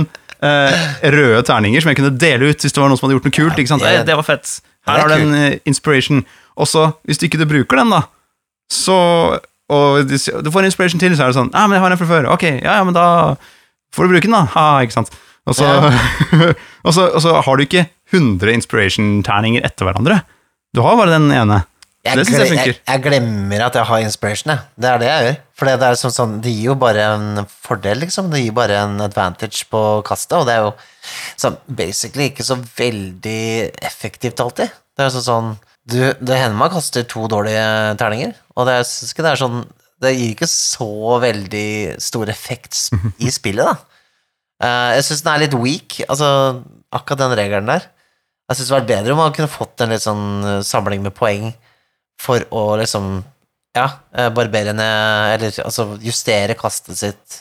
eh, røde terninger som jeg kunne dele ut hvis det var noen som hadde gjort noe kult. ikke sant? det- det var fett. Her er har du en eh, inspiration. Og så, hvis du ikke du bruker den, da, så Og du, du får en inspiration til, så er det sånn Ja, men jeg har en fra før. Ok, ja, ja, men da får du bruke den, da. Ha, ikke sant? Og så, og så, og så har du ikke 100 inspiration-terninger etter hverandre. Du har bare den ene. Jeg, Det syns jeg funker. jeg, jeg glemmer at jeg har inspiration, jeg. Det er det jeg gjør. For det er sånn, sånn, det gir jo bare en fordel, liksom. Det gir bare en advantage på kastet, og det er jo sånn basically ikke så veldig effektivt alltid. Det er sånn sånn du, Det hender man kaster to dårlige terninger, og det, jeg syns ikke det er sånn Det gir ikke så veldig stor effekt i spillet, da. Uh, jeg syns den er litt weak, altså akkurat den regelen der. Jeg syns det hadde vært bedre om man kunne fått en litt sånn eh, samling med poeng for å liksom Ja, eh, barbere ned Eller altså justere kastet sitt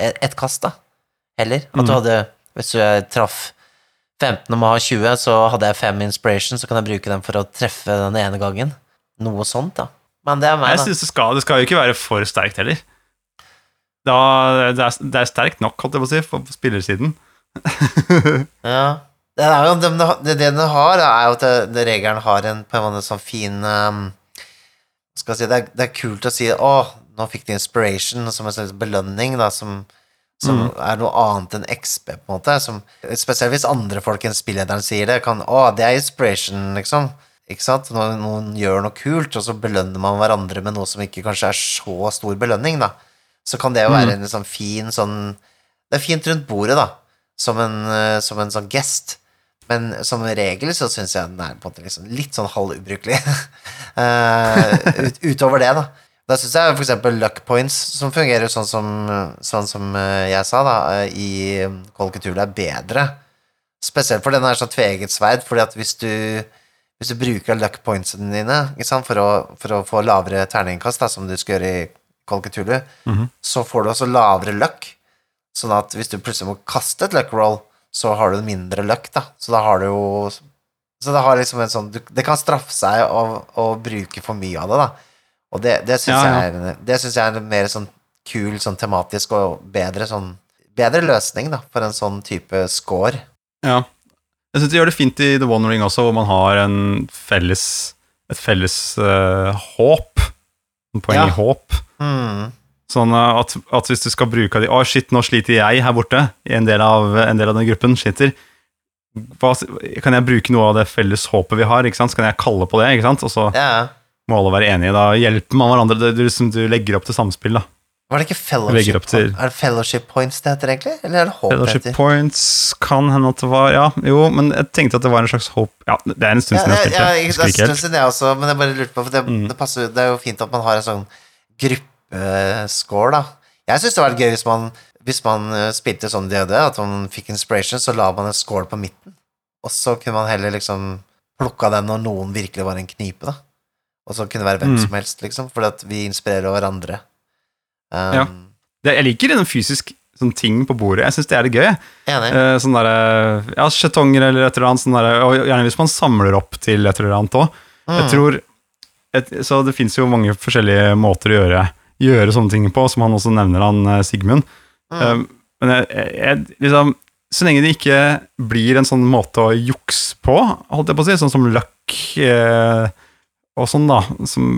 et, et kast, da. Heller. At du Mhm. hadde Hvis jeg traff 15 og må ha 20, så hadde jeg fem inspiration, så kan jeg bruke dem for å treffe den ene gangen. Noe sånt, da. Men det er meg, Jeg synes det skal, det skal jo ikke være for sterkt heller. Da, det, er, det er sterkt nok, holdt jeg på å si, på spillersiden. Ja. Det, er jo, det, det, det den har, er jo at det regelen har en på en måte sånn fin um, skal si, det, er, det er kult å si å, nå fikk de inspiration som en slags belønning, da, som, som er noe annet enn XB, på en måte. Som, spesielt hvis andre folk enn spillederen sier det, kan å, det er inspiration, liksom. Ikke sant? Når noen gjør noe kult, og så belønner man hverandre med noe som ikke kanskje er så stor belønning, da. Så kan det jo være en sånn fin sånn Det er fint rundt bordet, da, som en, som en sånn gest. Men som regel så syns jeg den er på en måte liksom litt sånn halvubrukelig. uh, ut, utover det, da. Da syns jeg eksempel luck points, som fungerer sånn som, sånn som eh, jeg sa, da, eh, i Cthulhu, er bedre. Spesielt for den er sånn tveegget sverd, fordi at hvis du hvis du bruker luck pointsene dine ikke sant, for, å, for å få lavere terningkast, da, som du skal gjøre i Kolketulu, mm -hmm. så får du også lavere luck. Sånn at hvis du plutselig må kaste et luck roll, så har du mindre luck, da. Så da har du jo Så det har liksom en sånn Det kan straffe seg å, å bruke for mye av det, da. Og det, det syns Ja, ja. jeg, det synes jeg er en mer sånn kul, sånn tematisk og bedre sånn Bedre løsning, da, for en sånn type score. Ja. Jeg syns de gjør det fint i The One Ring også, hvor man har en felles, et felles uh, håp. En poeng Ja. i håp. Hmm. Sånn eh, at, at hvis du skal bruke de Å, shit, nå sliter jeg her borte. En del av, en del av den gruppen sliter. Hva, kan jeg bruke noe av det felles håpet vi har? ikke sant? Så kan jeg kalle på det, ikke sant? og så Ja. må alle være enige. Da hjelper man hverandre. Det, du, liksom, du legger opp til samspill. da. Var det ikke fellowship, til- Er det fellowship points det heter, egentlig? Eller er det håp Fellowship heter? points kan hende at det var Ja, jo, men jeg tenkte at det var en slags håp Ja, det er en stund Ja, siden jeg ja, spilte. ja, Jeg det husker er ikke en helt. stund siden jeg også, men jeg bare lurte på For det, Mm. det, passer, det er jo fint at man har en gruppescore, da. Jeg syns det hadde vært gøy hvis man, hvis man eh, spilte sånn DD, at man fikk inspiration, så la man en score på midten. Og så kunne man heller liksom plukka den når noen virkelig var en knipe, da. Og så kunne det være hvem Mm. som helst, liksom, fordi at vi inspirerer hverandre. Um, Ja. Det, jeg liker en fysisk sånn ting på bordet. Jeg syns det er det gøy. Uh, sånn derre Ja, skjetonger eller et eller annet. Sånn der, og gjerne hvis man samler opp til et eller annet òg. Jeg Mm. tror et, Så det fins jo mange forskjellige måter å gjøre, gjøre sånne ting på, som han også nevner, han eh, Sigmund. Mm. Eh, men jeg, jeg, liksom Så lenge det ikke blir en sånn måte å jukse på, holdt jeg på å si, sånn som luck eh, og sånn, da, som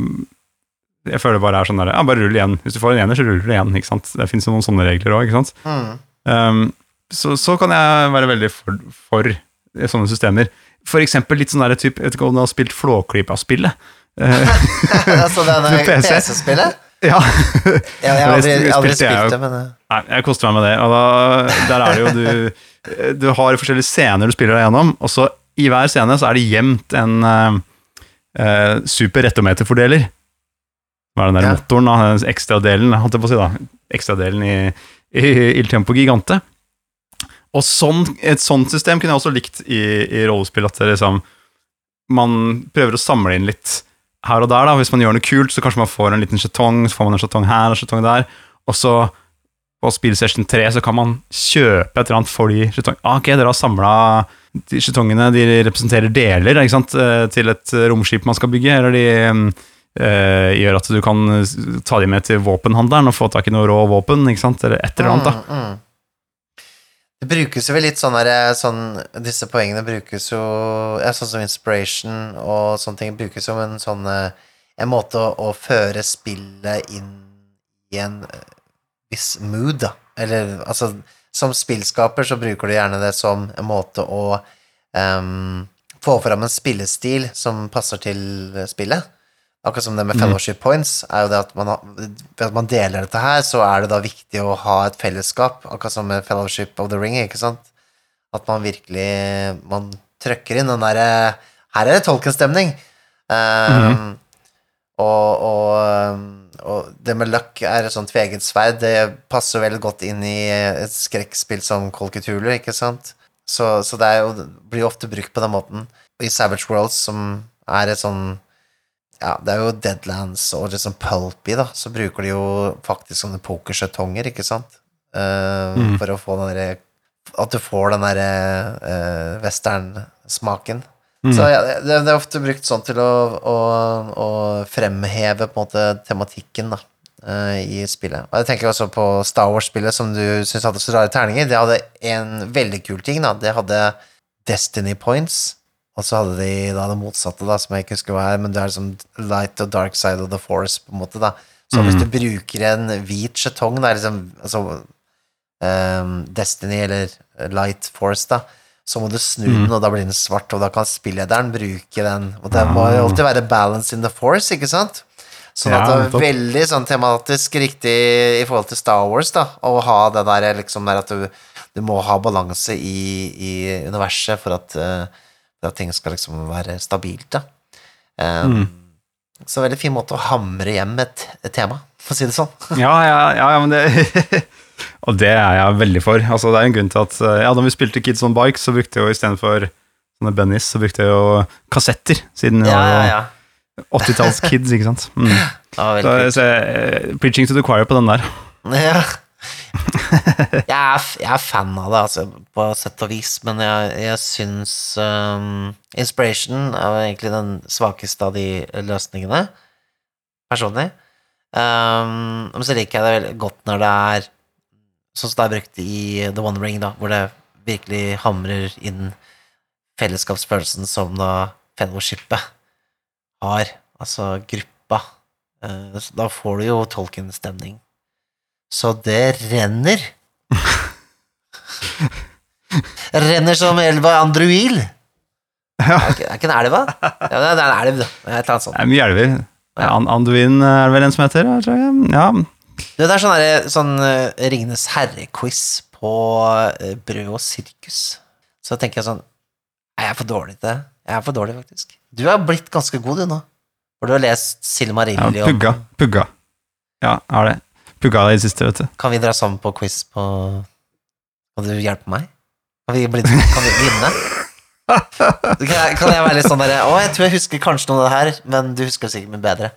jeg føler bare er sånn der, ja, bare rull igjen. Hvis du får en ener, så ruller du igjen, ikke sant. Det fins noen sånne regler òg, ikke sant. Mm. Um, så, så kan jeg være veldig for, for sånne systemer. For eksempel litt sånn der type Jeg vet ikke om du har spilt Flåklypa-spillet? Eh, altså PC. PC-spillet? Ja. Ja, jeg har aldri, aldri spilt det, men eh, Nei, jeg koste meg med det. Og da, der er det jo du Du har forskjellige scener du spiller deg gjennom, og så i hver scene så er det gjemt en uh, super rettometerfordeler. Hva er den der Ja. motoren, da? Den Ekstradelen, holdt jeg på å si, da. Ekstradelen i, i Il Tempo Gigante. Og sånn, et sånt system kunne jeg også likt i, i rollespill, at det liksom Man prøver å samle inn litt her og der, da. Hvis man gjør noe kult, så kanskje man får en liten skjetong, så får man en skjetong her og skjetong der. Og så på spillsession 3 så kan man kjøpe et eller annet for de skjetongene. Ah, ok, dere har samla de skjetongene, de representerer deler ikke sant? eh, til et romskip man skal bygge, eller de, mm, eh, gjør at du kan ta dem med til våpenhandleren og få tak i noe rå våpen, ikke sant, eller et eller annet. da. Det brukes jo litt sånn der, sånn, Disse poengene brukes jo ja, Sånn som inspiration og sånne ting brukes som en sånn eh, En måte å, å føre spillet inn i en eh, viss mood, da. Eller altså Som spillskaper så bruker du gjerne det som en måte å um, få fram en spillestil som passer til spillet. Akkurat som det med fellowship points, er jo det at man, har, ved at man deler dette her, så er det da viktig å ha et fellesskap, akkurat som med fellowship of the ring, ikke sant? At man virkelig Man trøkker inn den derre Her er det Tolkien-stemning. Um, og, og, og det med luck er et sånt tveget sverd, det passer veldig godt inn i et skrekkspill som Call ikke sant? Så, så det jo, blir jo ofte brukt på den måten. I Savage Worlds, som er et sånn ja, det er jo Deadlands og liksom Pulpy, da, så bruker de jo faktisk sånne pokersjetonger, ikke sant? uh, Mm. For å få den derre At du får den derre uh, western-smaken. Mm. Så ja, det, det er ofte brukt sånn til å, å, å fremheve på en måte tematikken, da. eh, I spillet. Og jeg tenker også på Star Wars-spillet som du syns hadde så rare terninger. Det hadde en veldig kul ting, da. Det hadde Destiny Points. Og så hadde de da det motsatte, da, som jeg ikke husker hva er, men det er liksom light og dark side of the force, på en måte, da. Så hvis du bruker en hvit skjetong, da, liksom altså um, Destiny eller Light Force, da, så må du snu den, og da blir den svart, og da kan spillederen bruke den. Og det må jo alltid være balance in the force, ikke sant? Sånn at det er veldig sånn tematisk riktig i forhold til Star Wars, da, å ha det der liksom der at du, du må ha balanse i, i universet for at, for at ting skal liksom være stabilt, da. Um, Så veldig fin måte å hamre hjem et, et tema, for å si det sånn. Ja, ja, ja, ja men det Og det er jeg veldig for. Altså, det er en grunn til at eh, Ja, da vi spilte Kids on Bike, så brukte jeg jo istedenfor sånne Bennies, så brukte jeg jo kassetter, siden vi Ja, var ja, ja. 80-talls-kids, ikke sant. Mm. Så, så jeg, preaching to the choir på den der. Ja. Jeg er, jeg er fan av det, altså, på sett og vis, men jeg, jeg syns um, Inspiration er egentlig den svakeste av de løsningene, personlig. Um, så liker jeg det veldig godt når det er sånn som det er brukt i The One Ring, da, hvor det virkelig hamrer inn fellesskapsfølelsen som da fellowshipet har, altså gruppa. Eh, Da får du jo Tolkien-stemning. Så det renner. renner som elva Andruil. Ja. Er ikke, er ikke en elva? Ja, det er en elv, da. Et eller annet sånt. Det er mye elver. An Anduin er det vel en som heter? tror jeg. Ja. Det er sånn, der- sånn eh, Ringenes herre-quiz på eh, brød og sirkus. Så tenker jeg sånn Jeg Er for dårlig til det? Jeg er for dårlig, faktisk. Du er blitt ganske god, du, nå. For du har lest ja, pugga. Pugga. Ja, har det. Pugga i det siste, vet du. Kan vi dra sammen på quiz på Kan du hjelpe meg? Kan vi, bli, kan vi vinne? Kan jeg, kan jeg være litt sånn derre Å, jeg tror jeg husker kanskje noe av det her, men du husker sikkert mye bedre.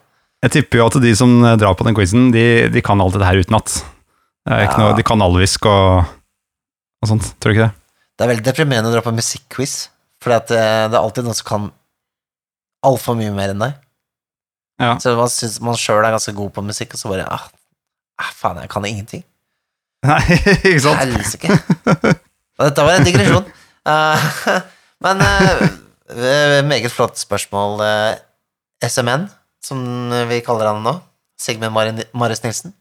Jeg tipper jo at de som drar på den quizen, de, de kan alt dette her utenat. Det Ja. noe, de kan alvisk og, og sånt, tror du ikke det? Det er veldig deprimerende å dra på musikkquiz, for det, det er alltid noen som kan altfor mye mer enn deg. Ja. Så man syns man sjøl er ganske god på musikk, og så bare ah, ah, faen, jeg kan ingenting. Nei, ikke sant? Helsike. Dette var en digresjon. Uh, men uh, meget flott spørsmål. Uh, SMN, som vi kaller han nå. Sigmund Marius Nilsen.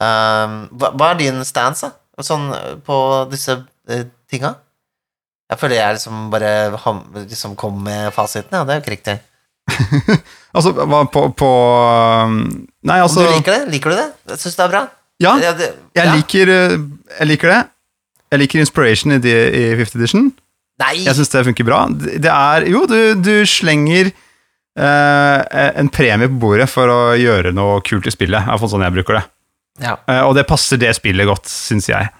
Hva, hva er din stance da? Sånn, på disse tinga? Jeg føler jeg liksom bare liksom kom med fasiten. Ja, det er jo ikke riktig. Altså, på, på Nei, altså Om du liker det? Liker du det? Jeg syns det er bra. Ja, jeg liker, uh, jeg liker det. Jeg liker Inspiration i, de, i 5th edition. Nei! Jeg syns det funker bra. Det det er Jo, du, du slenger eh, en premie på bordet for å gjøre noe kult i spillet. Hvert fall sånn jeg bruker det. Ja. Eh, og det passer det spillet godt, syns jeg.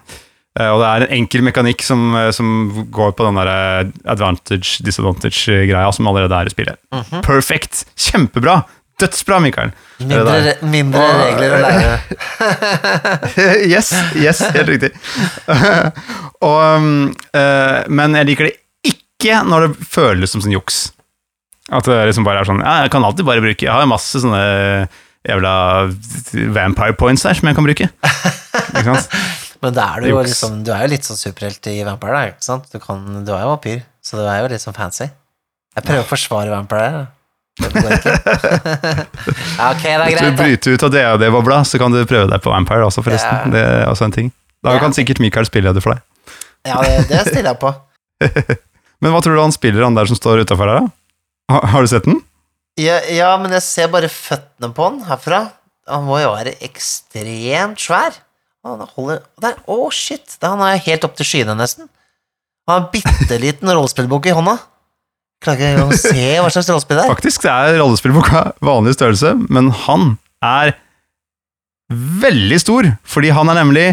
Eh, og det er en enkel mekanikk som, eh, som går på den der eh, advantage-disadvantage-greia som allerede er i spillet. Mhm. Perfect! Kjempebra! Dødsbra, Mikael! Mindre, re- mindre Og- regler å lære. yes, yes, helt riktig. og, um, men jeg liker det ikke når det føles som sånn juks. At det liksom bare er sånn Ja, jeg kan alltid bare bruke Jeg har masse sånne jævla vampire points her som jeg kan bruke. Ikke sant? Men da er du jo Juks. liksom Du er jo litt sånn superhelt i Vampire, da, ikke sant? Du, kan, du er jo vampyr, så du er jo litt sånn fancy. Jeg prøver å forsvare Vampire. da. Det går ikke. ok, det er Hvis du greit. da. bryter ut av DAD-bobla, så kan du prøve deg på Vampire også, forresten. Ja. Det er også en ting. Da Ja. kan sikkert Mikael spille det for deg. Ja, det, det stiller jeg på. Men hva tror du han spiller, han der som står utafor her, da? Har, har du sett den? Ja, ja, men jeg ser bare føttene på han herfra. Han må jo være ekstremt svær. Han holder Der, å shit! Da, han er helt opp til skyene, nesten. Han har en bitte liten rollespillbok i hånda. Klarer ikke engang å se hva slags rollespill det er. Faktisk, det er rollespillboka vanlig størrelse, men han er veldig stor, fordi han er nemlig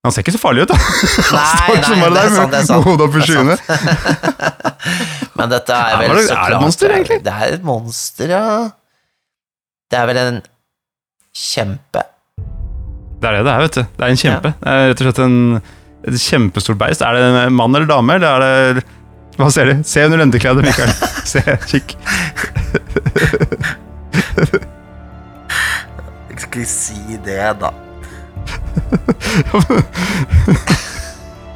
Han ser ikke så farlig ut, da. Nei, nei, nei, det er sant, det er sant. hodet opp i skyene. Men dette er vel det- så er det et klart monster, egentlig? Det er et monster, ja. Det er vel en kjempe. Det er det det er, vet du. Det er en kjempe. Det er rett og slett en, et kjempestort beist. Er det en mann eller dame, eller er det Hva ser du? Se under lendeklede, Mikael. Se, kikk. Jeg skal ikke si det, da.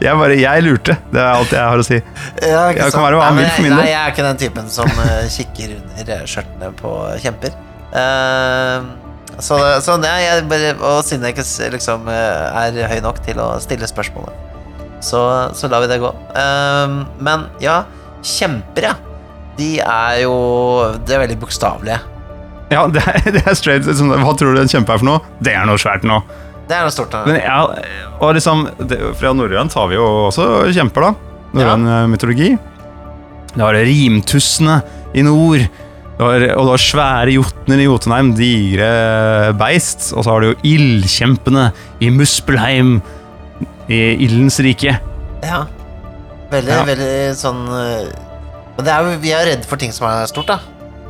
Jeg bare Jeg lurte. Det er alt jeg har å si. Ja, Jeg kan være hva han Nei, vil for min del. Nei, jeg er ikke den typen som eh, kikker under skjørtene på kjemper. Uh, så, så nei, jeg bare, og siden jeg ikke liksom eh, er høy nok til å stille spørsmålet, så, så lar vi det gå. Uh, men ja, kjemper, ja. De er jo Det er veldig bokstavelige. Ja, det er, det er straight Liksom, Hva tror du en kjempe er for noe? Det er noe svært nå. Det er noe stort. Men ja, og liksom det, Fra norrønt har vi jo også kjemper, da. Norrøn ja. mytologi. Det har rimtussene i nord. Det var, og du har svære jotner i Jotunheim, digre beist. Og så har du jo ildkjempene i Muspelheim, i Ildens rike. Ja. Veldig, Ja. veldig sånn eh, Men det er jo, vi er redd for ting som er stort, da.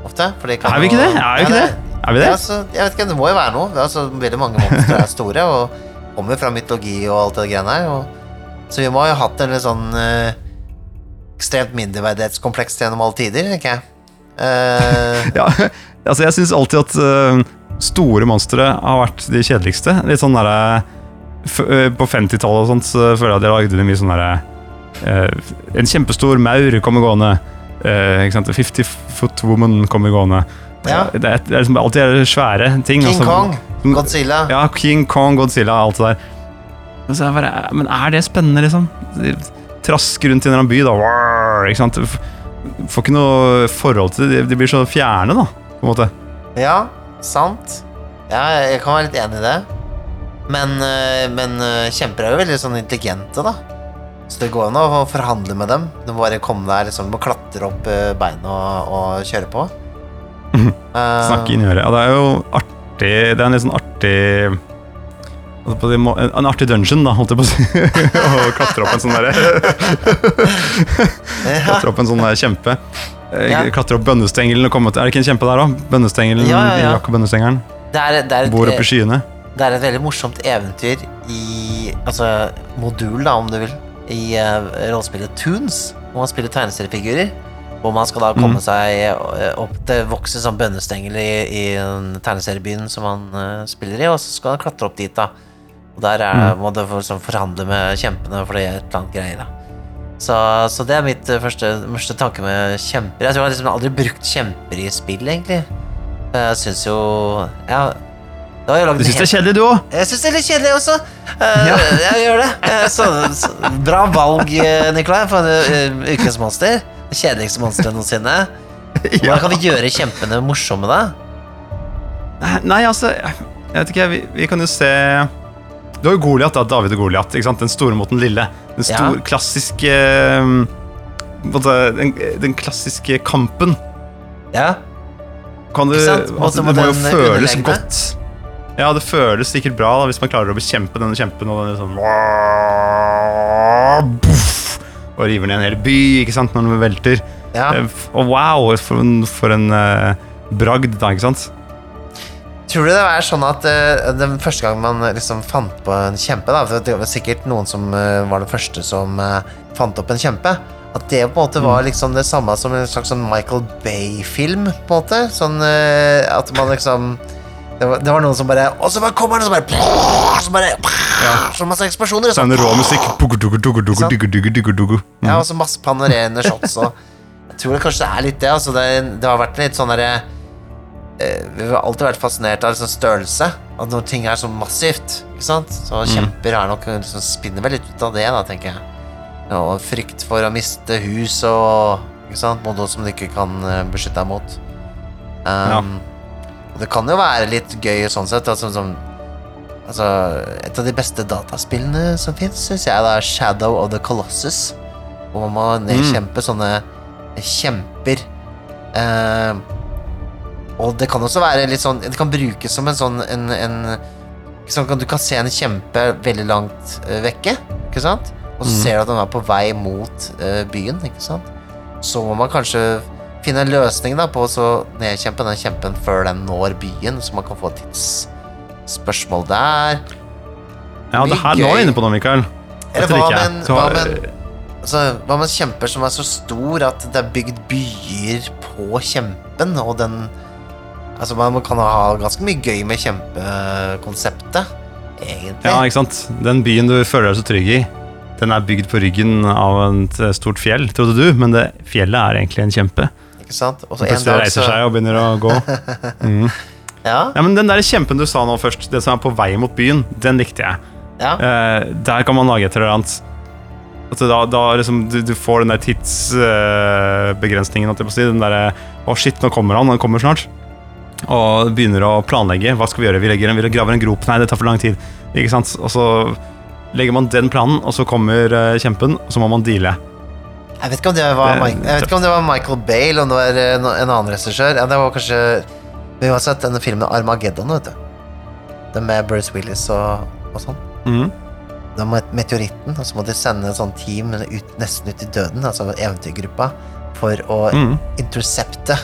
Ofte. For det kan Er vi ikke det? Er vi ikke det? Er vi det? Ja, altså, jeg vet ikke, Det må jo være noe. Altså, veldig mange monstre er store og kommer fra mytologi og alt det greiene her. Og, så vi må ha jo hatt en litt sånn eh, ekstremt mindreverdighetskompleks gjennom alle tider, tenker jeg. Uh... Ja, altså jeg syns alltid at øh, store monstre har vært de kjedeligste. Litt sånn derre øh, På 50-tallet og sånt så føler jeg at de lagde mye sånn derre øh, En kjempestor maur kommer gående. Uh, ikke sant? 50 foot woman kommer gående. Ja. Det, er, det er liksom alltid svære ting. King altså. Kong. Godzilla. Ja, King Kong, Godzilla, alt det der. Men, så er bare, men er det spennende, liksom? De Trasker rundt i en eller annen by, da. Warr, ikke sant? Får ikke noe forhold til det. De- blir så fjerne, da. På en måte. Ja, sant. Ja, jeg kan være litt enig i det. Men, eh, men eh, kjemper er jo veldig sånn intelligente, da. Så det går an å forhandle med dem. Du må bare komme deg liksom, du må klatre opp eh, beina og, og kjøre på. Eh, Snakke inn i øret. Ja, det er jo artig Det er en litt sånn artig En artig dungeon, da, holdt jeg på å si. Å klatre opp en sånn derre Klatre opp en sånn der kjempe. Eh, Klatre opp bønnestengelen og komme til Er det ikke en kjempe der, da? Bønnestengelen, Ja, ja, ja. Bønnestengelen. er, er Bor et, skyene. det er et veldig morsomt eventyr i Altså modul, da, om du vil, i uh, rollespillet Toons, hvor man spiller tegneseriefigurer. Hvor man skal da komme Mm. seg eh, opp til vokse som bønnestengel i, i terneseriebyen tegneseriebyen som man uh, spiller i, og så skal man klatre opp dit, da. Og der er, Mm. må du for, sånn, forhandle med kjempene, for det er et eller annet greier, da. Så, så det er mitt eh, første, første tanke med kjemper. Jeg tror jeg har liksom aldri brukt kjemper i spill, egentlig. Jeg syns jo Ja, Du syns det er kjedelig, du òg? jeg syns det er litt kjedelig også. Eh, Ja. Jeg gjør det. Eh, Så, så, bra valg, eh, Nikolai, for uh, ukens monster. Kjedeligste monsteret noensinne. Hvordan kan vi gjøre kjempene morsomme, da? Nei, altså Jeg vet ikke, vi, vi kan jo se Du har jo Goliat, da. David og Goliat. Den store mot den lille. Den store, Ja. klassiske måte, den, den klassiske kampen. Ja, Kan du? Altså, det må jo føles godt. Ja, det føles sikkert bra da, hvis man klarer å bekjempe denne kjempen og den sånn Og river ned en hel by ikke sant, når den velter. Ja. Eh, Og wow, for en, for en uh, bragd, da, ikke sant? Tror du det er sånn at uh, den første gang man liksom fant på en kjempe da, for Det var sikkert noen som uh, var den første som fant opp en kjempe. At det på en måte var liksom det samme som en slags sånn Michael Bay-film. på en måte Sånn at man liksom det var, det var noen som bare Og så bare kommer han, og så bare Så bare Så masse eksplosjoner. Så er det rå musikk. Mm. ja, og så masse panorerende shots. Og jeg tror det kanskje er litt det. Altså det, det har vært litt sånn derre eh, Vi har alltid vært fascinert av liksom størrelse. At når ting er så massivt. Ikke sant? Så kjemper er nok liksom, spinner vel litt ut av det, da, tenker jeg. Ja, Og frykt for å miste hus og ikke sant? mot noe som du ikke kan eh, beskytte deg mot. Um, og Det kan jo være litt gøy sånn sett. Altså, som, altså, et av de beste dataspillene som fins, syns jeg det er Shadow of the Colossus. Hvor man må nedkjempe sånne kjemper. Eh, og det kan også være litt sånn Det kan brukes som en sånn en, en, sånn, Du kan se en kjempe veldig langt eh, vekke, ikke sant? Og så mm. ser du at den er på vei mot uh, byen, ikke sant? Så må man kanskje finne en løsning da på å nedkjempe den kjempen før den når byen, så man kan få tidsspørsmål der. Ja, det her, nå er vi inne på noe, Mikael. Eller hva med, hva med, altså, hva med kjemper som er så stor at det er bygd byer på kjempen, og den Altså, man kan ha ganske mye gøy med kjempekonseptet, egentlig. Ja, ikke sant? Den byen du føler deg så trygg i, den er bygd på ryggen av et stort fjell, trodde du, men det fjellet er egentlig en kjempe. Ikke sant? Og så en dag reiser så seg og begynner å gå. Mm. Ja, Ja, men Den der kjempen du sa nå først, det som er på vei mot byen, den likte jeg. ja. Eh, der kan man lage et eller annet. At da, da liksom, du, du får den der tidsbegrensningen, uh, å si. Den derre Å, shit, nå kommer han, han kommer snart. Og begynner å planlegge. Hva skal vi gjøre? Vi, legger en, vi graver en grop. Nei, det tar for lang tid. Ikke sant? Og så legger man den planen, og så kommer uh, kjempen, og så må man deale. Jeg vet ikke om det var, jeg vet ikke om det var Michael Bale om det var eh, en annen regissør. Ja, det var kanskje Vi har sett denne filmen Armageddon, vet du. Den med Bruce Willis og, og sånn. Mm. Da må meteoritten, og så må de sende en sånn team ut, nesten ut i døden, altså eventyrgruppa, for å mm. intercepte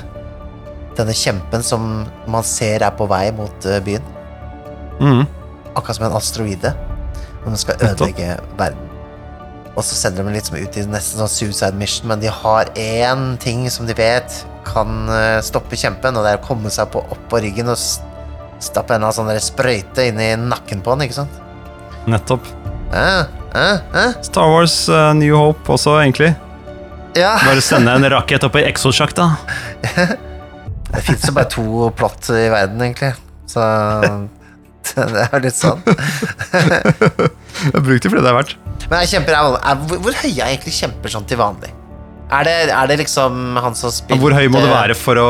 denne kjempen som man ser er på vei mot eh, byen. Mm. Akkurat som en asteroide. Når man skal ødelegge verden. Og så sender de liksom ut i nesten sånn suicide mission, men de har én ting som de vet kan eh, stoppe kjempen, og det er å komme seg på, opp på ryggen og stappe en sånn sprøyte inn i nakken på den, ikke sant? Nettopp. Eh, eh, eh? Star Wars uh, New Hope også, egentlig. Ja, Bare sende en rakett opp i exosjakk, da. det fins jo bare to plott i verden, egentlig. Så det er litt sånn. Bruk det for det det er verdt. Men jeg kjemper er, hvor, hvor høye er egentlig kjemper sånn til vanlig? Er det, er det liksom han som spiller Hvor høy må det være for å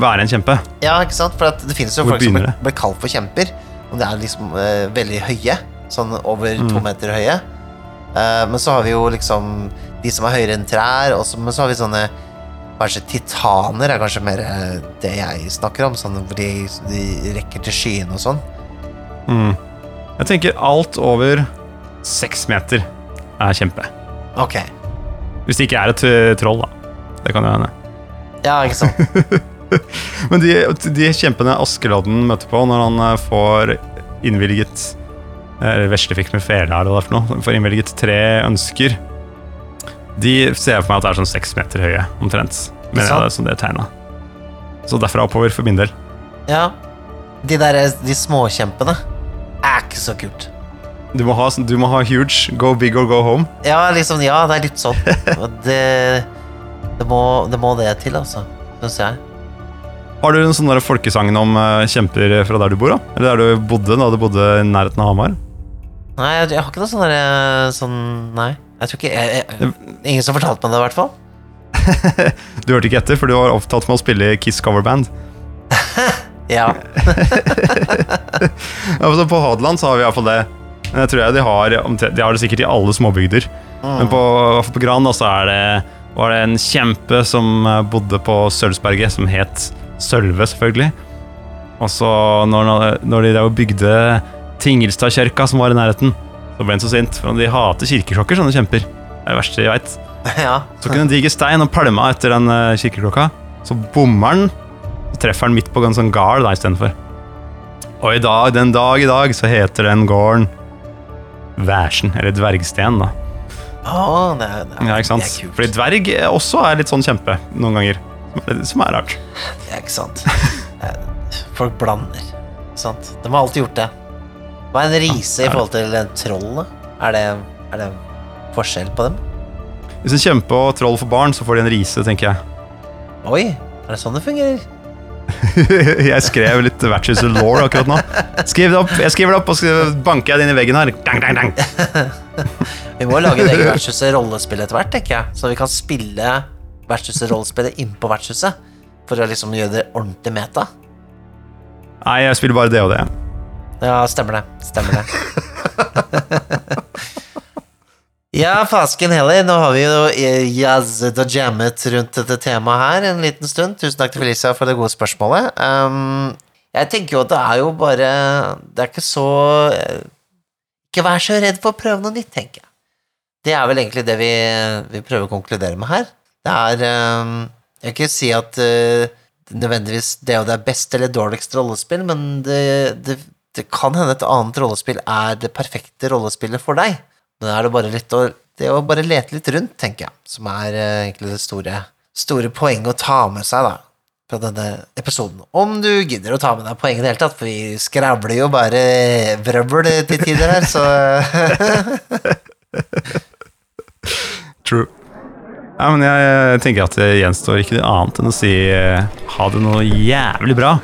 være en kjempe? Ja, ikke sant? For at det finnes jo Hvor folk som blir, blir kalt for kjemper. Og det er liksom uh, veldig høye. Sånn over Mm. to meter høye. Uh, men så har vi jo liksom de som er høyere enn trær. Og så, men så har vi sånne Kanskje titaner er kanskje mer eh, det jeg snakker om. Sånn hvor de, de rekker til skyene og sånn. Mm. Jeg tenker alt over seks meter er kjempe. Ok. Hvis det ikke er et eh, troll, da. Det kan jo hende. Ja, ikke sant. Men de, de kjempene Askeladden møter på når han eh, får innvilget Eller Veslefik med fele her og det er noe. Får innvilget tre ønsker. De ser jeg for meg at det er sånn seks meter høye, omtrent. Men ja, det er sånn det er tegna. Så derfra oppover for min del. Ja. De derre de småkjempene er ikke så kult. Du må, ha, du må ha huge, go big or go home. Ja, liksom, ja, det er litt sånn. Det, det, må, det må det til, altså. Syns jeg. Har du en sånn folkesangen om eh, kjemper fra der du bor, da? Eller der du bodde da du bodde i nærheten av Hamar? Nei, jeg, jeg har ikke noe sånn derre sånn Nei. Jeg tror ikke jeg, jeg, Ingen som fortalte meg det, i hvert fall. Du hørte ikke etter, for du var opptatt med å spille Kiss coverband. Ja. Ja, på Hadeland så har vi iallfall det. Men Jeg tror jeg de har, de har det sikkert i alle småbygder. Men på, på Gran da, så det, var det en kjempe som eh, bodde på Sølvsberget, som het Sølve, selvfølgelig. Og så når, når de der bygde Tingelstadkirka, som var i nærheten, så ble han så sint. For de hater kirkeklokker, sånne kjemper. Det er det verste de veit. Ja. tok han en diger stein og pælma etter den eh, kirkeklokka. Så bommer han, så treffer han midt på en sånn gard istedenfor. Og i dag, den dag i dag så heter den gården Værsen, eller Dvergsten, da. Oh, det, er, det, er, Ja, ikke sant? det er kult. Fordi dverg eh, også er litt sånn kjempe noen ganger. Som er rart. Det er ikke sant. Folk blander. Sant? De har alltid gjort det. Hva er en rise i forhold til en troll? Er det, er det forskjell på dem? Hvis en kjempe og troll får barn, så får de en rise, tenker jeg. Oi, er det sånn det fungerer? jeg skrev litt vertshuset law akkurat nå. Skriv det opp, jeg skriver det opp, og så banker jeg det inn i veggen her. Dang, dang, dang. Vi må lage et eget vertshuset rollespill etter hvert, tenker jeg. Så vi kan spille vertshuset rollespillet innpå vertshuset. For å liksom gjøre det ordentlig meta. Nei, jeg spiller bare det og det. Ja, stemmer det. Stemmer det. ja, fasken heller. Nå har vi jo eh, jazzet og jammet rundt dette temaet her en liten stund. Tusen takk til Felicia for det gode spørsmålet. Um, jeg tenker jo at det er jo bare Det er ikke så eh, Ikke vær så redd for å prøve noe nytt, tenker jeg. Det er vel egentlig det vi, vi prøver å konkludere med her. Det er um, Jeg vil ikke si at uh, nødvendigvis det og det er best eller dårligst rollespill, men det, det, det kan hende et annet rollespill er det perfekte rollespillet for deg. Men er det bare litt å, det å bare lete litt rundt, tenker jeg, som er eh, egentlig det store, store poenget å ta med seg da, fra denne episoden. Om du gidder å ta med deg poenget i det hele tatt, for vi skravler jo bare vrøvl til tider her, så True. Ja, men jeg tenker at det gjenstår ikke annet enn å si eh, ha det noe jævlig bra.